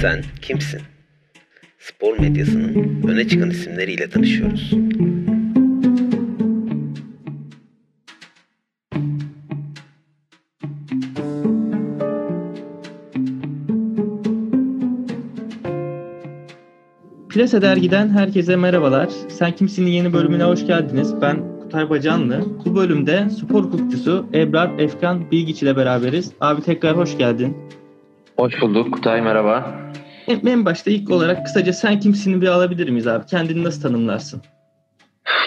Sen kimsin? Spor medyasının öne çıkan isimleriyle tanışıyoruz. Plase Dergi'den herkese merhabalar. Sen Kimsin'in yeni bölümüne hoş geldiniz. Ben Kutay Bacanlı. Bu bölümde spor hukukçusu Ebrar Efkan Bilgiç ile beraberiz. Abi tekrar hoş geldin. Hoş bulduk Kutay merhaba. En, en başta ilk olarak kısaca sen kimsini bir alabilir miyiz abi? Kendini nasıl tanımlarsın?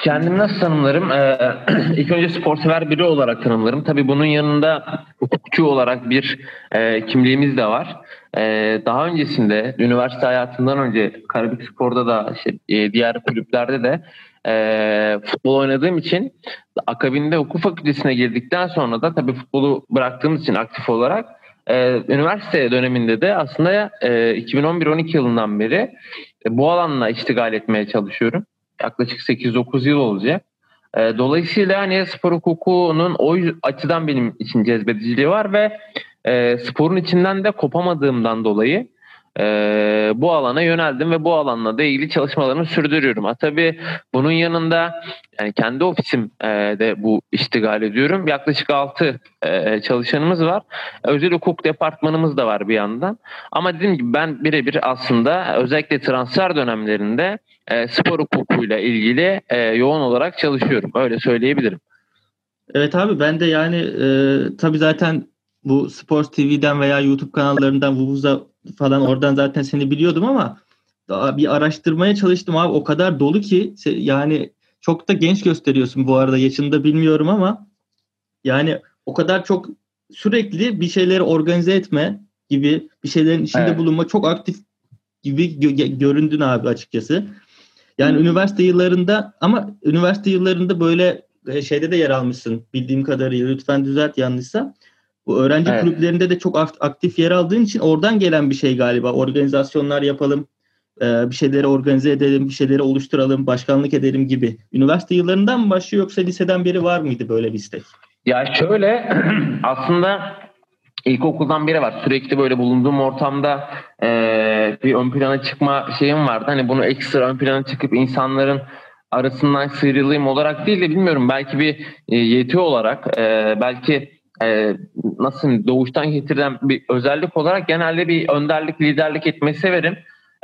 Kendimi nasıl tanımlarım? Ee, ilk önce spor sever biri olarak tanımlarım. Tabii bunun yanında hukukçu olarak bir e, kimliğimiz de var. E, daha öncesinde üniversite hayatından önce Karabük Spor'da da işte, e, diğer kulüplerde de e, futbol oynadığım için akabinde hukuk fakültesine girdikten sonra da tabii futbolu bıraktığımız için aktif olarak e, üniversite döneminde de aslında e, 2011-12 yılından beri e, bu alanla iştigal etmeye çalışıyorum. Yaklaşık 8-9 yıl olacak. E, dolayısıyla hani spor hukukunun o açıdan benim için cezbediciliği var ve e, sporun içinden de kopamadığımdan dolayı e, bu alana yöneldim ve bu alanla da ilgili çalışmalarımı sürdürüyorum. Ha, tabii bunun yanında yani kendi ofisim e, bu iştigal ediyorum. Yaklaşık 6 e, çalışanımız var. Özel hukuk departmanımız da var bir yandan. Ama dediğim gibi ben birebir aslında özellikle transfer dönemlerinde e, spor hukukuyla ilgili e, yoğun olarak çalışıyorum. Öyle söyleyebilirim. Evet abi ben de yani e, tabii zaten bu Sports TV'den veya YouTube kanallarından Vuvuz'a falan oradan zaten seni biliyordum ama daha bir araştırmaya çalıştım abi o kadar dolu ki yani çok da genç gösteriyorsun bu arada yaşını da bilmiyorum ama yani o kadar çok sürekli bir şeyleri organize etme gibi bir şeylerin içinde evet. bulunma çok aktif gibi gö- göründün abi açıkçası. Yani hmm. üniversite yıllarında ama üniversite yıllarında böyle e, şeyde de yer almışsın bildiğim kadarıyla lütfen düzelt yanlışsa. Bu öğrenci evet. kulüplerinde de çok aktif yer aldığın için oradan gelen bir şey galiba. Organizasyonlar yapalım, e, bir şeyleri organize edelim, bir şeyleri oluşturalım, başkanlık edelim gibi. Üniversite yıllarından mı başlıyor yoksa liseden beri var mıydı böyle bir istek? Ya şöyle aslında ilkokuldan beri var. Sürekli böyle bulunduğum ortamda e, bir ön plana çıkma şeyim vardı. Hani bunu ekstra ön plana çıkıp insanların arasından sıyrılayım olarak değil de bilmiyorum belki bir e, yeti olarak e, belki e, nasıl doğuştan getirilen bir özellik olarak genelde bir önderlik, liderlik etmeyi severim.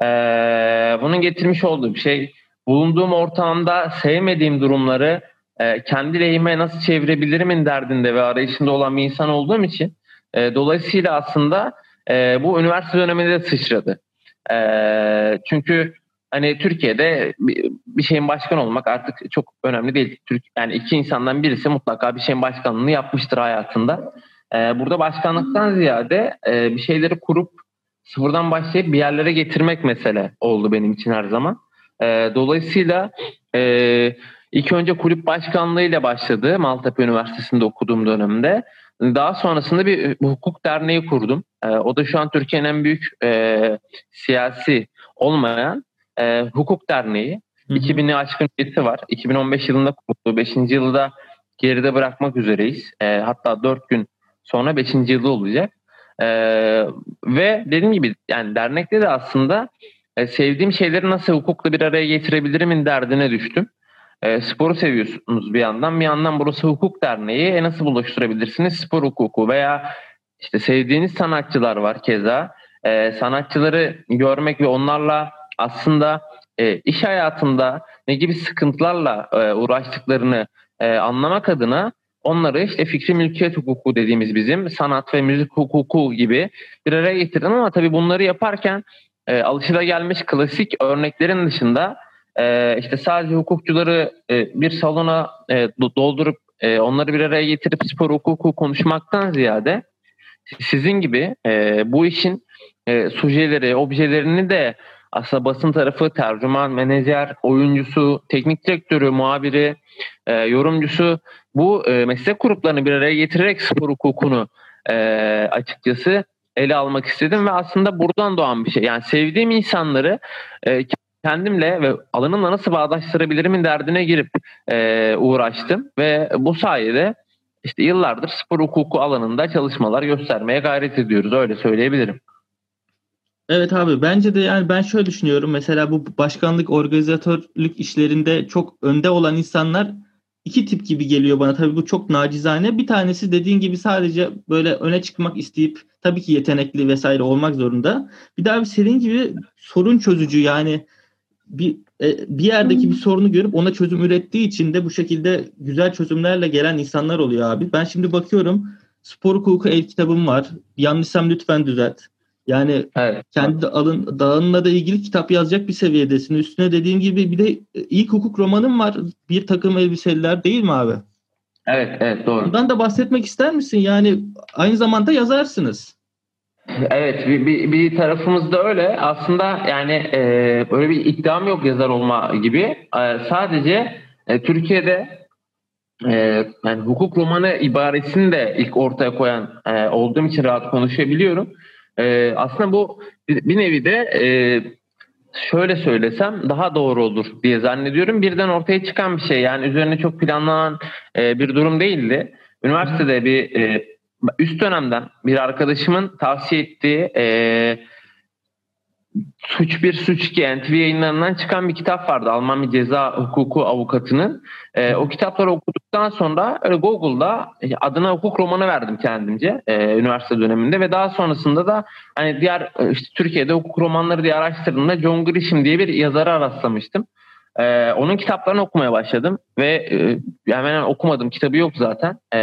E, bunun getirmiş olduğu bir şey bulunduğum ortamda sevmediğim durumları e, kendi lehime nasıl çevirebilirimin derdinde ve arayışında olan bir insan olduğum için e, dolayısıyla aslında e, bu üniversite döneminde de sıçradı. E, çünkü hani Türkiye'de bir, şeyin başkan olmak artık çok önemli değil. Türk yani iki insandan birisi mutlaka bir şeyin başkanlığını yapmıştır hayatında. Ee, burada başkanlıktan ziyade e, bir şeyleri kurup sıfırdan başlayıp bir yerlere getirmek mesele oldu benim için her zaman. E, dolayısıyla e, ilk önce kulüp başkanlığıyla başladı Maltepe Üniversitesi'nde okuduğum dönemde. Daha sonrasında bir hukuk derneği kurdum. E, o da şu an Türkiye'nin en büyük e, siyasi olmayan e, Hukuk Derneği. 2000'i aşkın üyesi var. 2015 yılında kuruldu. 5. yılda geride bırakmak üzereyiz. E, hatta 4 gün sonra 5. yılı olacak. E, ve dediğim gibi yani dernekte de aslında e, sevdiğim şeyleri nasıl hukukla bir araya getirebilirimin derdine düştüm. E, sporu seviyorsunuz bir yandan. Bir yandan burası hukuk derneği. E, nasıl buluşturabilirsiniz spor hukuku veya işte sevdiğiniz sanatçılar var keza. E, sanatçıları görmek ve onlarla aslında e, iş hayatında ne gibi sıkıntılarla e, uğraştıklarını e, anlamak adına onları işte fikri mülkiyet hukuku dediğimiz bizim sanat ve müzik hukuku gibi bir araya getirdim ama tabii bunları yaparken e, alışılagelmiş klasik örneklerin dışında e, işte sadece hukukçuları e, bir salona e, doldurup e, onları bir araya getirip spor hukuku konuşmaktan ziyade sizin gibi e, bu işin e, sujeleri, objelerini de aslında basın tarafı, tercüman, menajer, oyuncusu, teknik direktörü, muhabiri, e, yorumcusu bu e, meslek gruplarını bir araya getirerek spor hukukunu e, açıkçası ele almak istedim ve aslında buradan doğan bir şey. Yani sevdiğim insanları e, kendimle ve alanımla nasıl bağdaştırabilirimin derdine girip e, uğraştım ve bu sayede işte yıllardır spor hukuku alanında çalışmalar göstermeye gayret ediyoruz. Öyle söyleyebilirim. Evet abi bence de yani ben şöyle düşünüyorum. Mesela bu başkanlık, organizatörlük işlerinde çok önde olan insanlar iki tip gibi geliyor bana. Tabii bu çok nacizane. Bir tanesi dediğin gibi sadece böyle öne çıkmak isteyip tabii ki yetenekli vesaire olmak zorunda. Bir daha bir senin gibi sorun çözücü yani bir e, bir yerdeki bir sorunu görüp ona çözüm ürettiği için de bu şekilde güzel çözümlerle gelen insanlar oluyor abi. Ben şimdi bakıyorum spor hukuku el kitabım var. Yanlışsam lütfen düzelt. Yani Evet. kendi alın, dağınla da ilgili kitap yazacak bir seviyedesin. Üstüne dediğim gibi bir de ilk hukuk romanım var. Bir takım elbiseliler değil mi abi? Evet, evet doğru. Bundan da bahsetmek ister misin? Yani aynı zamanda yazarsınız. Evet bir, bir, bir tarafımız da öyle. Aslında yani e, böyle bir iddiam yok yazar olma gibi. E, sadece e, Türkiye'de e, yani hukuk romanı ibaresini de ilk ortaya koyan e, olduğum için rahat konuşabiliyorum. E, aslında bu bir, nevi de e, şöyle söylesem daha doğru olur diye zannediyorum. Birden ortaya çıkan bir şey. Yani üzerine çok planlanan e, bir durum değildi. Üniversitede bir e, üst dönemden bir arkadaşımın tavsiye ettiği e, Suç 1 Suç 2 NTV yayınlarından çıkan bir kitap vardı. Alman bir ceza hukuku avukatının. E, o kitapları okuduktan sonra öyle Google'da e, adına hukuk romanı verdim kendimce e, üniversite döneminde ve daha sonrasında da hani diğer e, işte Türkiye'de hukuk romanları diye araştırdığımda John Grisham diye bir yazara rastlamıştım. E, onun kitaplarını okumaya başladım ve e, hemen okumadım kitabı yok zaten. E,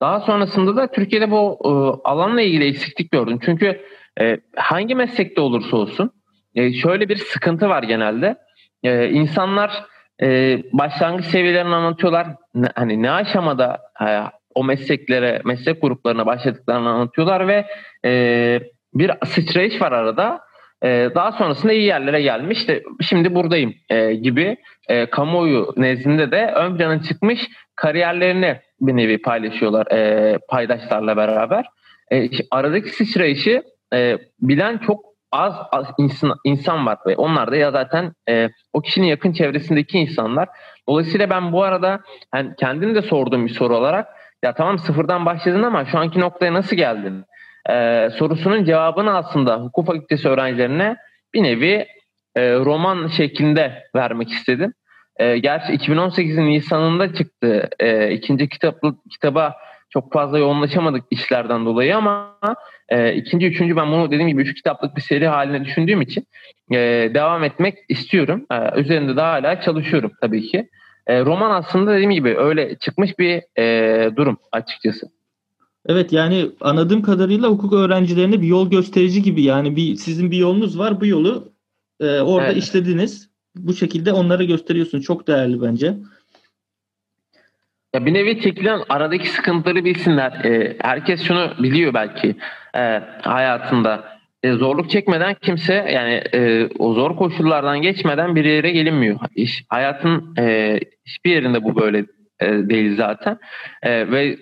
daha sonrasında da Türkiye'de bu e, alanla ilgili eksiklik gördüm. Çünkü e, hangi meslekte olursa olsun e, şöyle bir sıkıntı var genelde. E, insanlar e, başlangıç seviyelerini anlatıyorlar. Ne, hani ne aşamada e, o mesleklere, meslek gruplarına başladıklarını anlatıyorlar ve e, bir sıçrayış var arada. E, daha sonrasında iyi yerlere gelmiş de şimdi buradayım e, gibi e, kamuoyu nezdinde de ön plana çıkmış kariyerlerini bir nevi paylaşıyorlar e, paydaşlarla beraber. E, aradaki sıçrayışı e, bilen çok az, az insan, insan var ve onlar da ya zaten e, o kişinin yakın çevresindeki insanlar. Dolayısıyla ben bu arada yani kendim de sorduğum bir soru olarak ya tamam sıfırdan başladın ama şu anki noktaya nasıl geldin? E, sorusunun cevabını aslında hukuk fakültesi öğrencilerine bir nevi e, roman şeklinde vermek istedim. E, gerçi 2018'in Nisan'ında çıktı e, ikinci kitaplı kitaba çok fazla yoğunlaşamadık işlerden dolayı ama e, ikinci, üçüncü ben bunu dediğim gibi üç kitaplık bir seri haline düşündüğüm için e, devam etmek istiyorum. E, üzerinde daha hala çalışıyorum tabii ki. E, roman aslında dediğim gibi öyle çıkmış bir e, durum açıkçası. Evet yani anladığım kadarıyla hukuk öğrencilerine bir yol gösterici gibi yani bir sizin bir yolunuz var bu yolu e, orada Evet. işlediniz. Bu şekilde onlara gösteriyorsun. Çok değerli bence. Ya bir nevi çekilen aradaki sıkıntıları bilsinler. E, herkes şunu biliyor belki e, hayatında. E, zorluk çekmeden kimse yani e, o zor koşullardan geçmeden bir yere gelinmiyor. İş, hayatın e, hiçbir yerinde bu böyle e, değil zaten. E, ve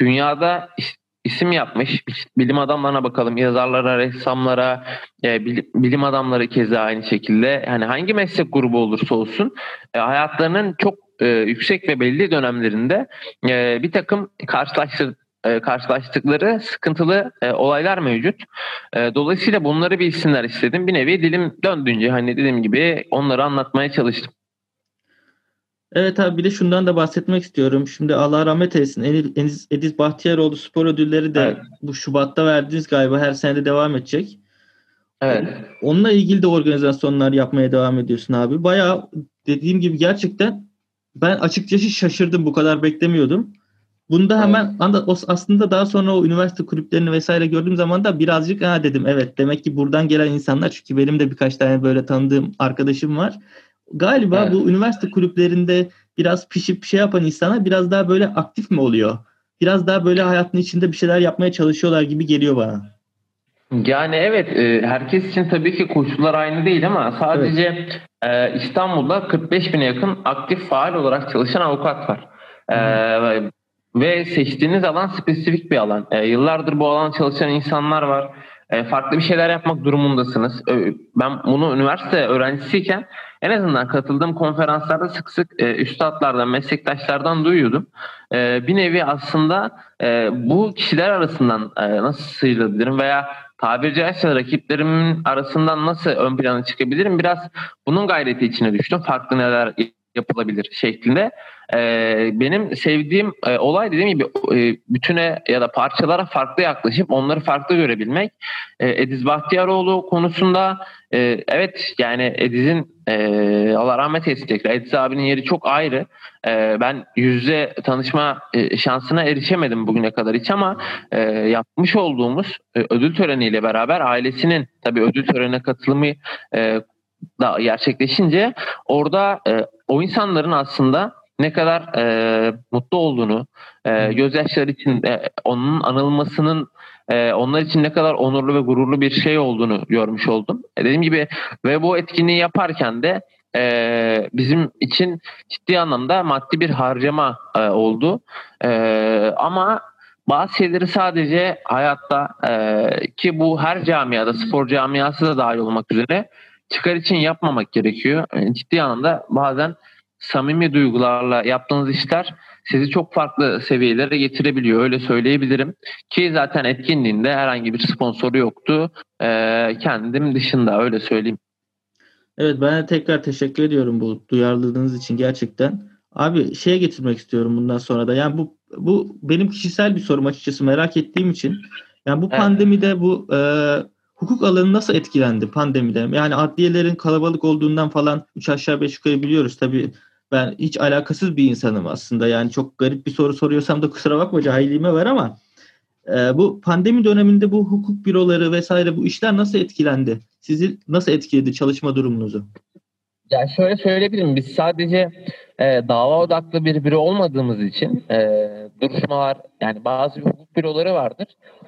dünyada is- isim yapmış bilim adamlarına bakalım, yazarlara, ressamlara, e, bil- bilim adamları keza aynı şekilde. Yani hangi meslek grubu olursa olsun e, hayatlarının çok e, yüksek ve belli dönemlerinde e, bir takım karşılaştır, e, karşılaştıkları sıkıntılı e, olaylar mevcut. E, dolayısıyla bunları bilsinler istedim. Bir nevi dilim döndüğünce hani dediğim gibi onları anlatmaya çalıştım. Evet abi bir de şundan da bahsetmek istiyorum. Şimdi Allah rahmet eylesin. Eniz- Ediz Bahtiyaroğlu spor ödülleri de Evet. bu Şubat'ta verdiniz galiba. Her sene de devam edecek. Evet. Onunla ilgili de organizasyonlar yapmaya devam ediyorsun abi. Bayağı dediğim gibi gerçekten ben açıkçası şaşırdım. Bu kadar beklemiyordum. Bunda hemen anda- o- aslında daha sonra o üniversite kulüplerini vesaire gördüğüm zaman da birazcık ha dedim evet demek ki buradan gelen insanlar çünkü benim de birkaç tane böyle tanıdığım arkadaşım var. Galiba Evet. bu üniversite kulüplerinde biraz pişip şey yapan insanlar biraz daha böyle aktif mi oluyor? Biraz daha böyle hayatın içinde bir şeyler yapmaya çalışıyorlar gibi geliyor bana. Yani evet e, herkes için tabii ki koşullar aynı değil ama sadece e, İstanbul'da 45 bine yakın aktif faal olarak çalışan avukat var. E, ve seçtiğiniz alan spesifik bir alan. Yıllardır bu alanda çalışan insanlar var. Farklı bir şeyler yapmak durumundasınız. Ben bunu üniversite öğrencisiyken en azından katıldığım konferanslarda sık sık e, üstadlardan, meslektaşlardan duyuyordum. E, bir nevi aslında e, bu kişiler arasından e, nasıl sıyrılabilirim veya tabiri caizse rakiplerimin arasından nasıl ön plana çıkabilirim? Biraz bunun gayreti içine düştüm. Farklı neler yapılabilir şeklinde. Ee, benim sevdiğim e, olay dediğim gibi e, bütüne ya da parçalara farklı yaklaşıp onları farklı görebilmek. E, Ediz Bahtiyaroğlu konusunda e, evet yani Ediz'in e, Allah rahmet eylesin tekrar. Ediz abinin yeri çok ayrı. E, ben yüzde tanışma e, şansına erişemedim bugüne kadar hiç ama e, yapmış olduğumuz e, ödül töreniyle beraber ailesinin tabii ödül törenine katılımı e, da gerçekleşince orada e, o insanların aslında ne kadar e, mutlu olduğunu, e, gözyaşları için e, onun anılmasının e, onlar için ne kadar onurlu ve gururlu bir şey olduğunu görmüş oldum. E, dediğim gibi ve bu etkinliği yaparken de e, bizim için ciddi anlamda maddi bir harcama e, oldu. E, ama bazı şeyleri sadece hayatta e, ki bu her camiada, spor camiası da dahil olmak üzere çıkar için yapmamak gerekiyor. Yani ciddi anlamda bazen samimi duygularla yaptığınız işler sizi çok farklı seviyelere getirebiliyor. Öyle söyleyebilirim. Ki zaten etkinliğinde herhangi bir sponsoru yoktu. Ee, kendim dışında öyle söyleyeyim. Evet ben de tekrar teşekkür ediyorum bu duyarlılığınız için gerçekten. Abi şeye getirmek istiyorum bundan sonra da. Yani bu bu benim kişisel bir sorum açıkçası merak ettiğim için. Yani bu Evet. pandemide bu e, hukuk alanı nasıl etkilendi pandemide? Yani adliyelerin kalabalık olduğundan falan üç aşağı beş yukarı biliyoruz. Tabii ben hiç alakasız bir insanım aslında. Yani çok garip bir soru soruyorsam da kusura bakma cahilliğime var ama e, bu pandemi döneminde bu hukuk büroları vesaire bu işler nasıl etkilendi? Sizi nasıl etkiledi çalışma durumunuzu? Ya şöyle söyleyebilirim. Biz sadece e, dava odaklı bir büro olmadığımız için e, duruşmalar yani bazı hukuk büroları vardır.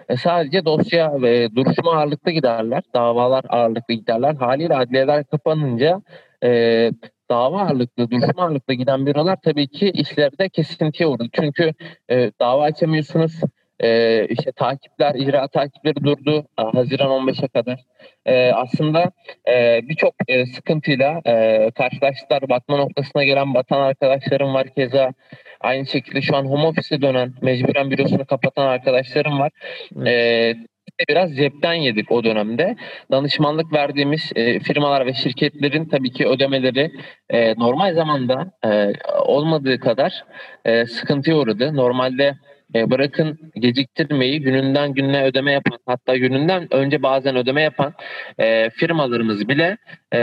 E, sadece dosya ve duruşma ağırlıklı giderler. Davalar ağırlıklı giderler. Haliyle adliyeler kapanınca e, dava ağırlıklı, duruşma ağırlıklı giden bürolar tabii ki işlerde kesintiye uğradı. Çünkü e, dava açamıyorsunuz. E, işte takipler, icra takipleri durdu e, Haziran 15'e kadar. E, aslında e, birçok e, sıkıntıyla e, karşılaştılar. Batma noktasına gelen batan arkadaşlarım var keza. Aynı şekilde şu an home office'e dönen, mecburen bürosunu kapatan arkadaşlarım var. Evet. E, de biraz cepten yedik o dönemde. Danışmanlık verdiğimiz e, firmalar ve şirketlerin tabii ki ödemeleri e, normal zamanda e, olmadığı kadar e, sıkıntıya uğradı. Normalde e, bırakın geciktirmeyi gününden gününe ödeme yapan hatta gününden önce bazen ödeme yapan e, firmalarımız bile e,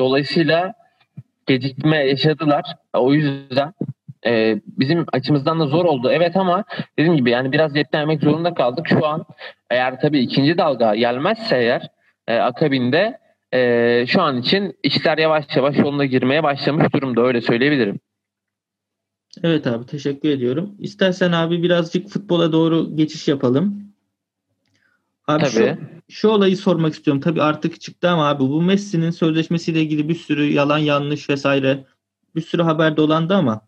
dolayısıyla gecikme yaşadılar. O yüzden bizim açımızdan da zor oldu. Evet ama dediğim gibi yani biraz cepten yemek zorunda kaldık. Şu an eğer tabii ikinci dalga gelmezse eğer akabinde şu an için işler yavaş yavaş yoluna girmeye başlamış durumda öyle söyleyebilirim. Evet abi teşekkür ediyorum. İstersen abi birazcık futbola doğru geçiş yapalım. Abi şu, Tabii. şu olayı sormak istiyorum. Tabii artık çıktı ama abi bu Messi'nin sözleşmesiyle ilgili bir sürü yalan yanlış vesaire bir sürü haber dolandı ama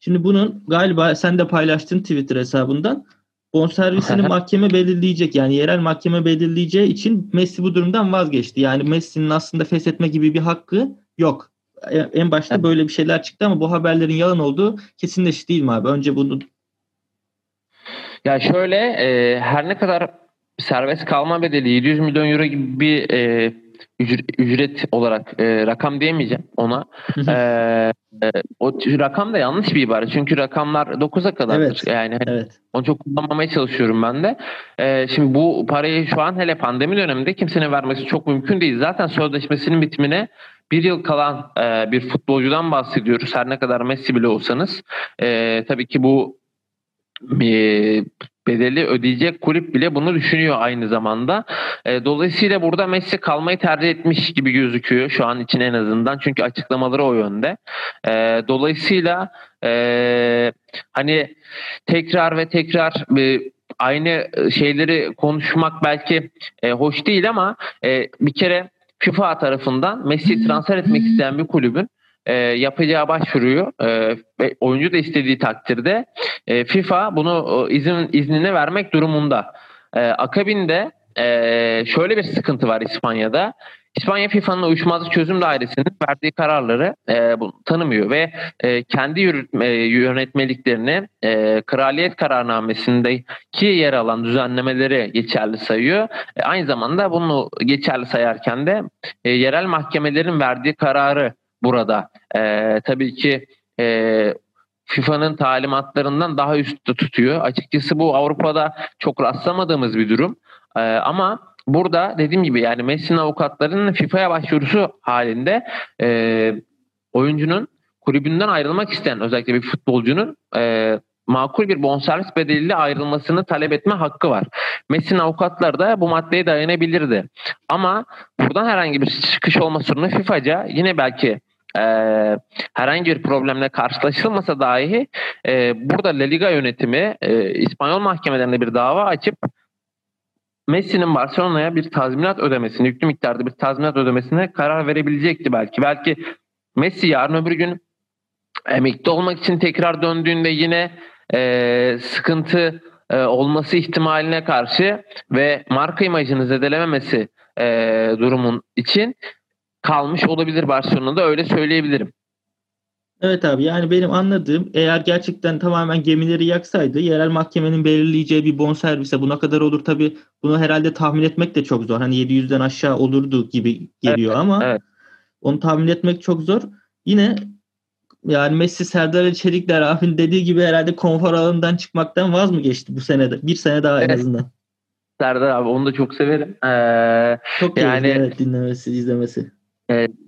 şimdi bunun galiba sen de paylaştın Twitter hesabından bonservisini mahkeme belirleyecek yani yerel mahkeme belirleyeceği için Messi bu durumdan vazgeçti. Yani Messi'nin aslında feshetme gibi bir hakkı yok. E, En başta Evet. böyle bir şeyler çıktı ama bu haberlerin yalan olduğu kesinleşti değil mi abi? Önce bunu Ya şöyle e, her ne kadar serbest kalma bedeli 700 milyon euro gibi bir e, ücret, olarak e, rakam diyemeyeceğim ona. E, e, o rakam da yanlış bir ibare. Çünkü rakamlar 9'a kadardır. Evet. Yani hani evet. onu çok kullanmamaya çalışıyorum ben de. E, şimdi bu parayı şu an hele pandemi döneminde kimsenin vermesi çok mümkün değil. Zaten sözleşmesinin bitimine bir yıl kalan e, bir futbolcudan bahsediyoruz. Her ne kadar Messi bile olsanız. E, tabii ki bu e, bedeli ödeyecek kulüp bile bunu düşünüyor aynı zamanda. E, dolayısıyla burada Messi kalmayı tercih etmiş gibi gözüküyor şu an için en azından. Çünkü açıklamaları o yönde. E, dolayısıyla e, hani tekrar ve tekrar e, aynı şeyleri konuşmak belki e, hoş değil ama e, bir kere FIFA tarafından Messi'yi transfer etmek isteyen bir kulübün e, yapacağı başvuruyu e, ve oyuncu da istediği takdirde e, FIFA bunu e, izin iznini vermek durumunda. E, akabinde e, şöyle bir sıkıntı var İspanya'da. İspanya FIFA'nın uyuşmazlık çözüm dairesinin verdiği kararları e, bunu tanımıyor ve e, kendi yürütme, yönetmeliklerini e, kraliyet kararnamesindeki yer alan düzenlemeleri geçerli sayıyor. E, aynı zamanda bunu geçerli sayarken de e, yerel mahkemelerin verdiği kararı burada e, tabii ki e, FIFA'nın talimatlarından daha üstte tutuyor. Açıkçası bu Avrupa'da çok rastlamadığımız bir durum. E, ama burada dediğim gibi yani Messi'nin avukatlarının FIFA'ya başvurusu halinde e, oyuncunun kulübünden ayrılmak isteyen özellikle bir futbolcunun e, makul bir bonservis bedeliyle ayrılmasını talep etme hakkı var. Messi'nin avukatları da bu maddeye dayanabilirdi. Ama buradan herhangi bir çıkış olma sorunu FIFA'ca yine belki e, herhangi bir problemle karşılaşılmasa dahi e, burada La Liga yönetimi e, İspanyol mahkemelerinde bir dava açıp Messi'nin Barcelona'ya bir tazminat ödemesini, yüklü miktarda bir tazminat ödemesine karar verebilecekti belki. Belki Messi yarın öbür gün emekli olmak için tekrar döndüğünde yine e, sıkıntı e, olması ihtimaline karşı ve marka imajını zedelememesi e, durumun için kalmış olabilir Barcelona'da öyle söyleyebilirim. Evet abi yani benim anladığım eğer gerçekten tamamen gemileri yaksaydı yerel mahkemenin belirleyeceği bir bonservise buna kadar olur tabi bunu herhalde tahmin etmek de çok zor. Hani 700'den aşağı olurdu gibi geliyor evet, ama evet. onu tahmin etmek çok zor. Yine yani Messi Serdar Çelikler abinin dediği gibi herhalde konfor alanından çıkmaktan vaz mı geçti bu senede? Bir sene daha Evet. en azından. Serdar abi onu da çok severim. Ee, Çok Yani- yani, evet dinlemesi, izlemesi. Ser-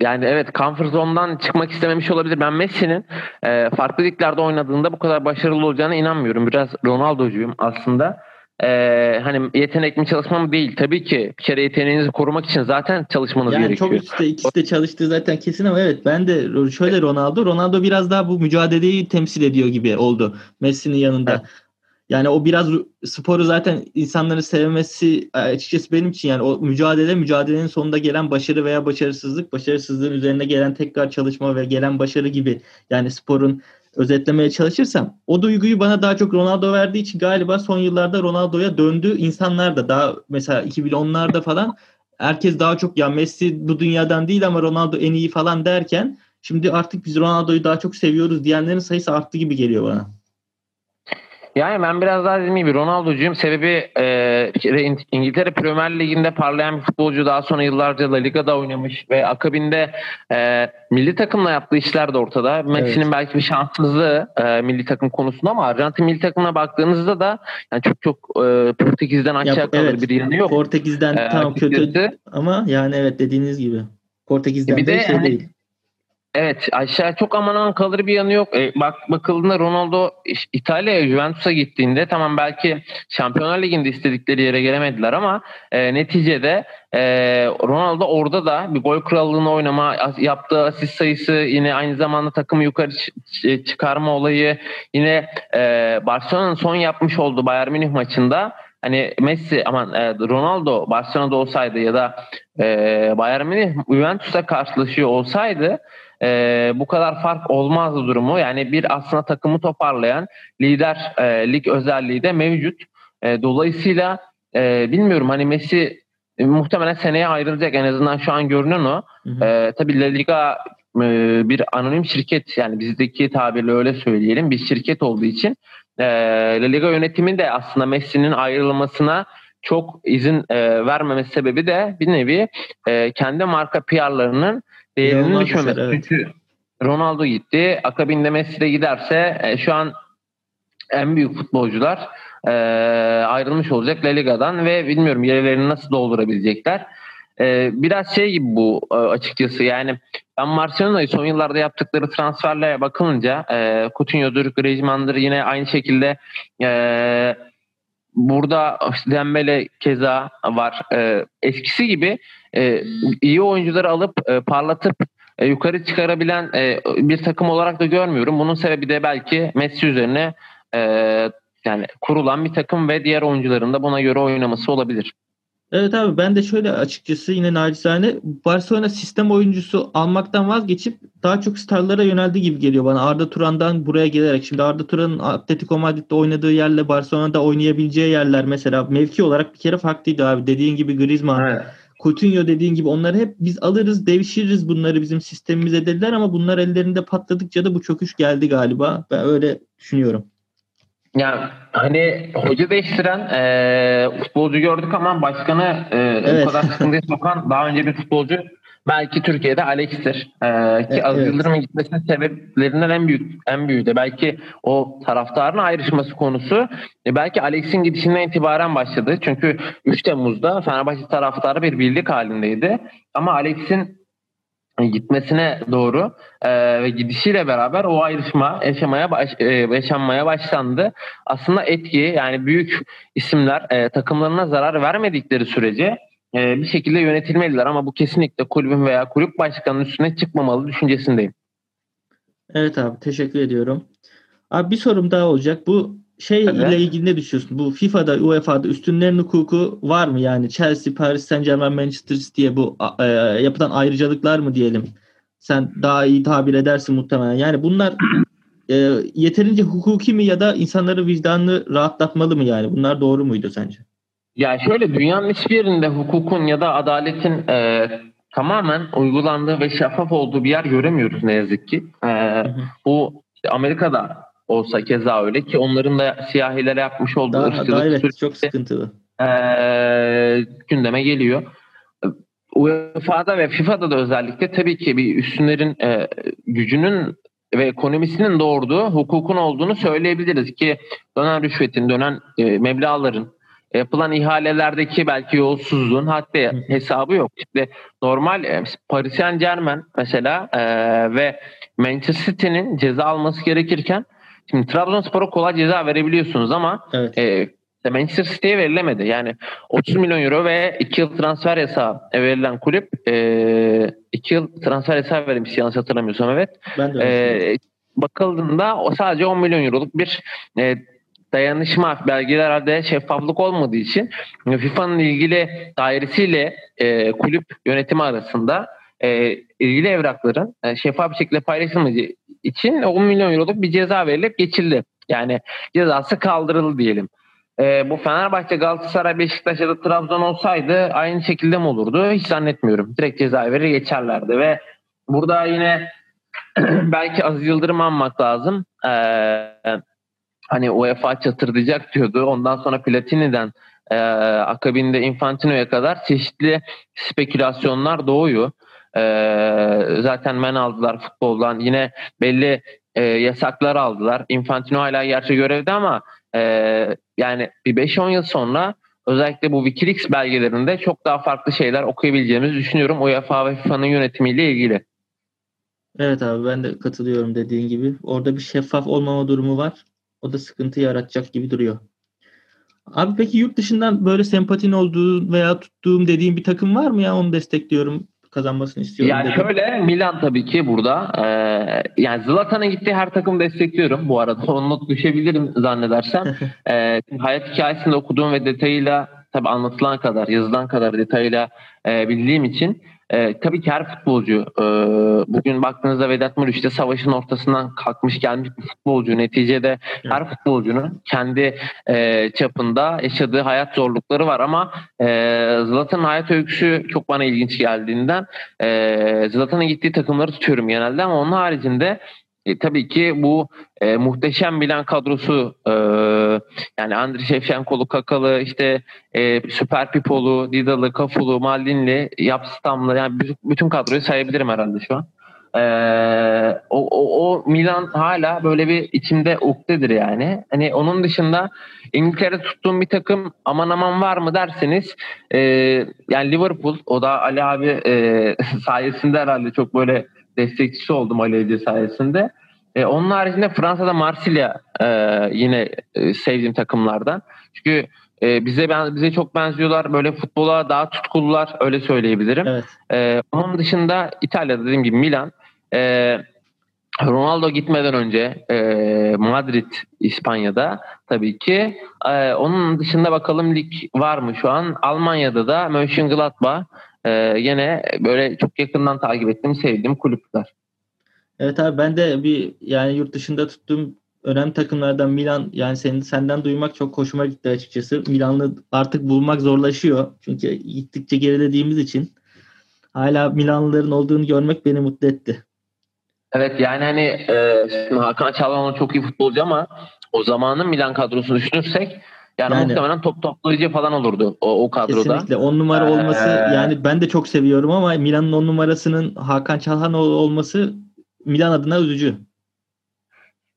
yani evet comfort zone'dan çıkmak istememiş olabilir. Ben Messi'nin e, farklı liglerde oynadığında bu kadar başarılı olacağına inanmıyorum. Biraz Ronaldo'cuyum aslında. E, hani yetenek mi çalışma mı değil. Tabii ki bir kere yeteneğinizi korumak için zaten çalışmanız Yani gerekiyor. çok üstte ikisi de çalıştığı zaten kesin ama evet ben de şöyle Ronaldo Ronaldo biraz daha bu mücadeleyi temsil ediyor gibi oldu Messi'nin yanında. Evet. Yani o biraz sporu zaten insanların sevmesi açıkçası benim için yani o mücadele mücadelenin sonunda gelen başarı veya başarısızlık başarısızlığın üzerine gelen tekrar çalışma ve gelen başarı gibi yani sporun özetlemeye çalışırsam o duyguyu bana daha çok Ronaldo verdiği için galiba son yıllarda Ronaldo'ya döndü insanlar da daha mesela 2010'larda falan herkes daha çok ya Messi bu dünyadan değil ama Ronaldo en iyi falan derken şimdi artık biz Ronaldo'yu daha çok seviyoruz diyenlerin sayısı arttı gibi geliyor bana. Yani ben biraz daha dediğim gibi Ronaldo'cuyum. Sebebi e, İngiltere Premier Ligi'nde parlayan bir futbolcu daha sonra yıllarca La Liga'da oynamış ve akabinde e, milli takımla yaptığı işler de ortada. Messi'nin belki bir şanssızlığı e, milli takım konusunda ama Arjantin milli takımına baktığınızda da yani çok çok e, Portekiz'den aşağı kalır evet. bir yanı yok. Portekiz'den E, tamam kötü ama yani evet dediğiniz gibi Portekiz'den Bir de, de şey hani- değil. Evet aşağı çok aman aman kalır bir yanı yok. E, bak bakıldığında Ronaldo İtalya'ya Juventus'a gittiğinde tamam belki Şampiyonlar Ligi'nde istedikleri yere gelemediler ama e, neticede e, Ronaldo orada da bir gol krallığını oynama yaptığı asist sayısı yine aynı zamanda takımı yukarı çıkarma olayı yine e, Barcelona'nın son yapmış olduğu Bayern Münih maçında hani Messi aman e, Ronaldo Barcelona'da olsaydı ya da e, Bayern Münih Juventus'a karşılaşıyor olsaydı e, bu kadar fark olmazdı durumu. Yani bir aslında takımı toparlayan lider e, lig özelliği de mevcut. E, dolayısıyla e, bilmiyorum hani Messi e, muhtemelen seneye ayrılacak en azından şu an görünen o. Hı hı. E, tabii La Liga e, bir anonim şirket yani bizdeki tabirle öyle söyleyelim bir şirket olduğu için e, La Liga yönetimi de aslında Messi'nin ayrılmasına çok izin e, vermemesi sebebi de bir nevi e, kendi marka PR'larının İnanılmaz düşmemesi. evet. Çünkü Ronaldo gitti. Akabinde Messi de giderse e, şu an en büyük futbolcular e, ayrılmış olacak La Liga'dan ve bilmiyorum yerlerini nasıl doldurabilecekler. E, biraz şey gibi bu e, açıkçası yani ben Barcelona'yı son yıllarda yaptıkları transferle bakılınca e, Coutinho'dur, Griezmann'dır yine aynı şekilde e, burada Dembele keza var. E, eskisi gibi e, iyi oyuncuları alıp e, parlatıp e, yukarı çıkarabilen e, bir takım olarak da görmüyorum. Bunun sebebi de belki Messi üzerine e, yani kurulan bir takım ve diğer oyuncuların da buna göre oynaması olabilir. Evet abi ben de şöyle açıkçası yine nacizane Barcelona sistem oyuncusu almaktan vazgeçip daha çok starlara yöneldi gibi geliyor bana. Arda Turan'dan buraya gelerek şimdi Arda Turan'ın Atletico Madrid'de oynadığı yerle Barcelona'da oynayabileceği yerler mesela mevki olarak bir kere farklıydı abi. Dediğin gibi Griezmann, Coutinho dediğin gibi onları hep biz alırız, devşiririz bunları bizim sistemimize dediler ama bunlar ellerinde patladıkça da bu çöküş geldi galiba. Ben öyle düşünüyorum. Yani hani hoca değiştiren e, futbolcu gördük ama başkanı e, Evet. bu kadar sıkıntıya sokan daha önce bir futbolcu belki Türkiye'de Alex'tir. E, ki Evet, Aziz. Yıldırım'ın gitmesinin sebeplerinden en büyük en büyüğü de belki o taraftarın ayrışması konusu. E, belki Alex'in gidişinden itibaren başladı. Çünkü 3 Temmuz'da Fenerbahçe taraftarı bir birlik halindeydi. Ama Alex'in gitmesine doğru e, ve gidişiyle beraber o ayrışma yaşamaya baş, e, yaşanmaya başlandı. Aslında etki yani büyük isimler e, takımlarına zarar vermedikleri sürece e, bir şekilde yönetilmeliler ama bu kesinlikle kulübün veya kulüp başkanının üstüne çıkmamalı düşüncesindeyim. Evet abi teşekkür ediyorum. Abi bir sorum daha olacak. Bu şey Tabii. ile ilgili ne düşünüyorsun? Bu FIFA'da, UEFA'da üstünlerin hukuku var mı? Yani Chelsea, Paris Saint-Germain, Manchester City'ye bu e, yapılan ayrıcalıklar mı diyelim? Sen daha iyi tabir edersin muhtemelen. Yani bunlar e, yeterince hukuki mi ya da insanların vicdanını rahatlatmalı mı yani? Bunlar doğru muydu sence? Ya şöyle dünyanın hiçbir yerinde hukukun ya da adaletin e, tamamen uygulandığı ve şeffaf olduğu bir yer göremiyoruz ne yazık ki. E, hı. bu işte Amerika'da olsa keza öyle ki onların da siyahilere yapmış olduğu Daha, ırkçılık daha evet çok sıkıntılı. e, gündeme geliyor. UEFA'da ve FIFA'da da özellikle tabii ki bir üstünlerin e, gücünün ve ekonomisinin doğurduğu hukukun olduğunu söyleyebiliriz ki dönen rüşvetin, dönen e, meblağların, yapılan ihalelerdeki belki yolsuzluğun hı. hesabı yok. İşte normal e, Paris Saint Germain mesela e, ve Manchester City'nin ceza alması gerekirken şimdi Trabzonspor'a kolay ceza verebiliyorsunuz ama Evet. e, Manchester City'ye verilemedi. Yani 30 milyon euro ve 2 yıl transfer yasağı verilen kulüp 2 yıl transfer yasağı verilmiş yanlış hatırlamıyorsam evet. Ben de. E, bakıldığında o sadece 10 milyon euroluk bir e, dayanışma belgelerde şeffaflık olmadığı için FIFA'nın ilgili dairesiyle e, kulüp yönetimi arasında e, ilgili evrakların e, şeffaf bir şekilde paylaşılmadığı için 10 milyon euroluk bir ceza verilip geçildi. Yani cezası kaldırıldı diyelim. E, bu Fenerbahçe, Galatasaray, Beşiktaş ya da Trabzon olsaydı aynı şekilde mi olurdu? Hiç zannetmiyorum. Direkt ceza verir geçerlerdi ve burada yine belki Aziz Yıldırım anmak lazım. E, hani UEFA çatırdayacak diyordu. Ondan sonra Platini'den e, akabinde Infantino'ya kadar çeşitli spekülasyonlar doğuyor. E, zaten men aldılar futboldan. Yine belli e, yasaklar aldılar. Infantino hala gerçi görevde ama e, yani bir 5-10 yıl sonra özellikle bu Wikileaks belgelerinde çok daha farklı şeyler okuyabileceğimizi düşünüyorum UEFA ve FIFA'nın yönetimiyle ilgili. Evet abi ben de katılıyorum dediğin gibi. Orada bir şeffaf olmama durumu var. O da sıkıntı yaratacak gibi duruyor. Abi peki yurt dışından böyle sempatin olduğu veya tuttuğum dediğin bir takım var mı ya? Onu destekliyorum. Kazanmasını istiyorum. Yani dedim. şöyle Milan tabii ki burada. Ee, yani Zlatan'ın gittiği her takım destekliyorum bu arada. Onu not düşebilirim zannedersem. Ee, hayat hikayesinde okuduğum ve detayıyla tabii anlatılan kadar, yazılan kadar detayıyla e, bildiğim için e, tabii ki her futbolcu e, bugün baktığınızda Vedat Muriç de savaşın ortasından kalkmış gelmiş bir futbolcu. Neticede her futbolcunun kendi e, çapında yaşadığı hayat zorlukları var. Ama e, Zlatan'ın hayat öyküsü çok bana ilginç geldiğinden e, Zlatan'ın gittiği takımları tutuyorum genelde. Ama onun haricinde e, tabii ki bu e, muhteşem Milan kadrosu e, yani Andriy Shevchenko'lu, Kakalı, işte e, Süper Pipolu, Didalı, Kafulu, Maldinli, Yapstamlı yani bütün, kadroyu sayabilirim herhalde şu an. E, o, o, o Milan hala böyle bir içimde ukdedir yani. Hani onun dışında İngiltere tuttuğum bir takım aman aman var mı derseniz e, yani Liverpool o da Ali abi e, sayesinde herhalde çok böyle destekçisi oldum Ali Ece sayesinde. E, onun haricinde Fransa'da Marsilya e, yine e, sevdiğim takımlardan. Çünkü e, bize ben bize çok benziyorlar. Böyle futbola daha tutkulular öyle söyleyebilirim. Evet. E, onun dışında İtalya'da dediğim gibi Milan. E, Ronaldo gitmeden önce e, Madrid İspanya'da tabii ki. E, onun dışında bakalım lig var mı şu an? Almanya'da da Mönchengladbach e, yine böyle çok yakından takip ettiğim sevdiğim kulüpler. Evet abi ben de bir yani yurt dışında tuttuğum önemli takımlardan Milan yani senin senden duymak çok hoşuma gitti açıkçası. Milan'ı artık bulmak zorlaşıyor. Çünkü gittikçe gerilediğimiz için hala Milanlıların olduğunu görmek beni mutlu etti. Evet yani hani e, Hakan Çalhanoğlu çok iyi futbolcu ama o zamanın Milan kadrosunu düşünürsek yani, Yani- muhtemelen top toplayıcı falan olurdu o, o kadroda. Kesinlikle 10 numara olması Ee, yani ben de çok seviyorum ama Milan'ın 10 numarasının Hakan Çalhanoğlu olması Milan adına üzücü.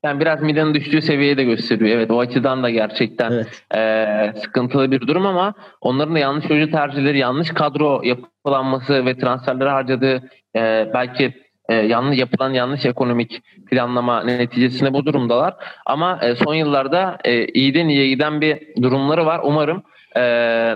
Yani biraz Milan'ın düştüğü seviyeyi de gösteriyor. Evet o açıdan da gerçekten Evet. e, sıkıntılı bir durum ama onların da yanlış oyuncu tercihleri, yanlış kadro yapılanması ve transferlere harcadığı e, belki e, yanlış yapılan yanlış ekonomik planlama neticesinde bu durumdalar. Ama e, son yıllarda e, iyiden iyiye giden bir durumları var. Umarım e,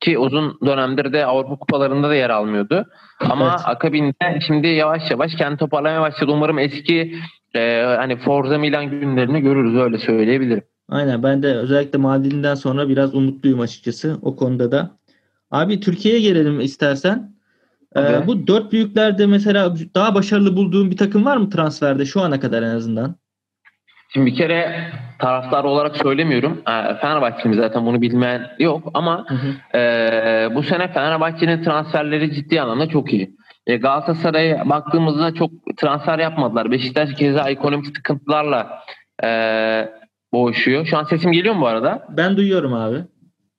ki uzun dönemdir de Avrupa kupalarında da yer almıyordu. Ama Evet. akabinde şimdi yavaş yavaş kendi toparlamaya başladı. Umarım eski e, hani Forza Milan günlerini görürüz öyle söyleyebilirim. Aynen ben de özellikle Maldini'den sonra biraz umutluyum açıkçası o konuda da. Abi Türkiye'ye gelelim istersen. Ee, bu dört büyüklerde mesela daha başarılı bulduğun bir takım var mı transferde şu ana kadar en azından? Şimdi bir kere taraftar olarak söylemiyorum. E, Fenerbahçe'nin zaten bunu bilmeyen yok ama Hı hı. e, bu sene Fenerbahçe'nin transferleri ciddi anlamda çok iyi. E, Galatasaray'a baktığımızda çok transfer yapmadılar. Beşiktaş keza ekonomik sıkıntılarla e, boğuşuyor. Şu an sesim geliyor mu bu arada? Ben duyuyorum abi.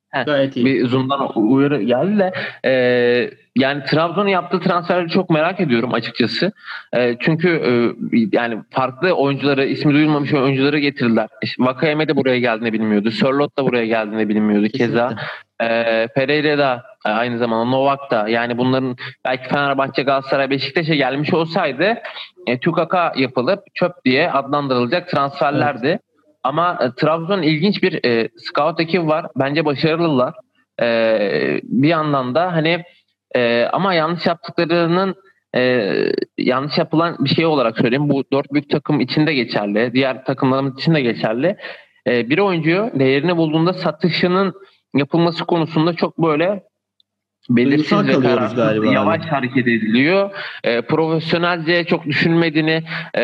Heh, Gayet iyi. Bir Zoom'dan uyarı geldi de e, yani Trabzon'un yaptığı transferleri çok merak ediyorum açıkçası. E, çünkü e, yani farklı oyuncuları, ismi duyulmamış oyuncuları getirdiler. İşte Vakayeme de buraya geldiğini bilmiyordu. Sörlot da buraya geldiğini bilmiyordu keza. Kesinlikle. E, Pereira da e, aynı zamanda Novak da yani bunların belki Fenerbahçe, Galatasaray, Beşiktaş'a gelmiş olsaydı e, Tükaka yapılıp çöp diye adlandırılacak transferlerdi. Ama e, Trabzon'un ilginç bir e, scout ekibi var. Bence başarılılar. E, bir yandan da hani e, ama yanlış yaptıklarının e, yanlış yapılan bir şey olarak söyleyeyim. Bu dört büyük takım için de geçerli. Diğer takımlarımız için de geçerli. E, bir oyuncuyu değerini bulduğunda satışının yapılması konusunda çok böyle belirsiz ve kararsız, galiba yavaş hareket ediliyor. E, profesyonelce çok düşünmediğini e,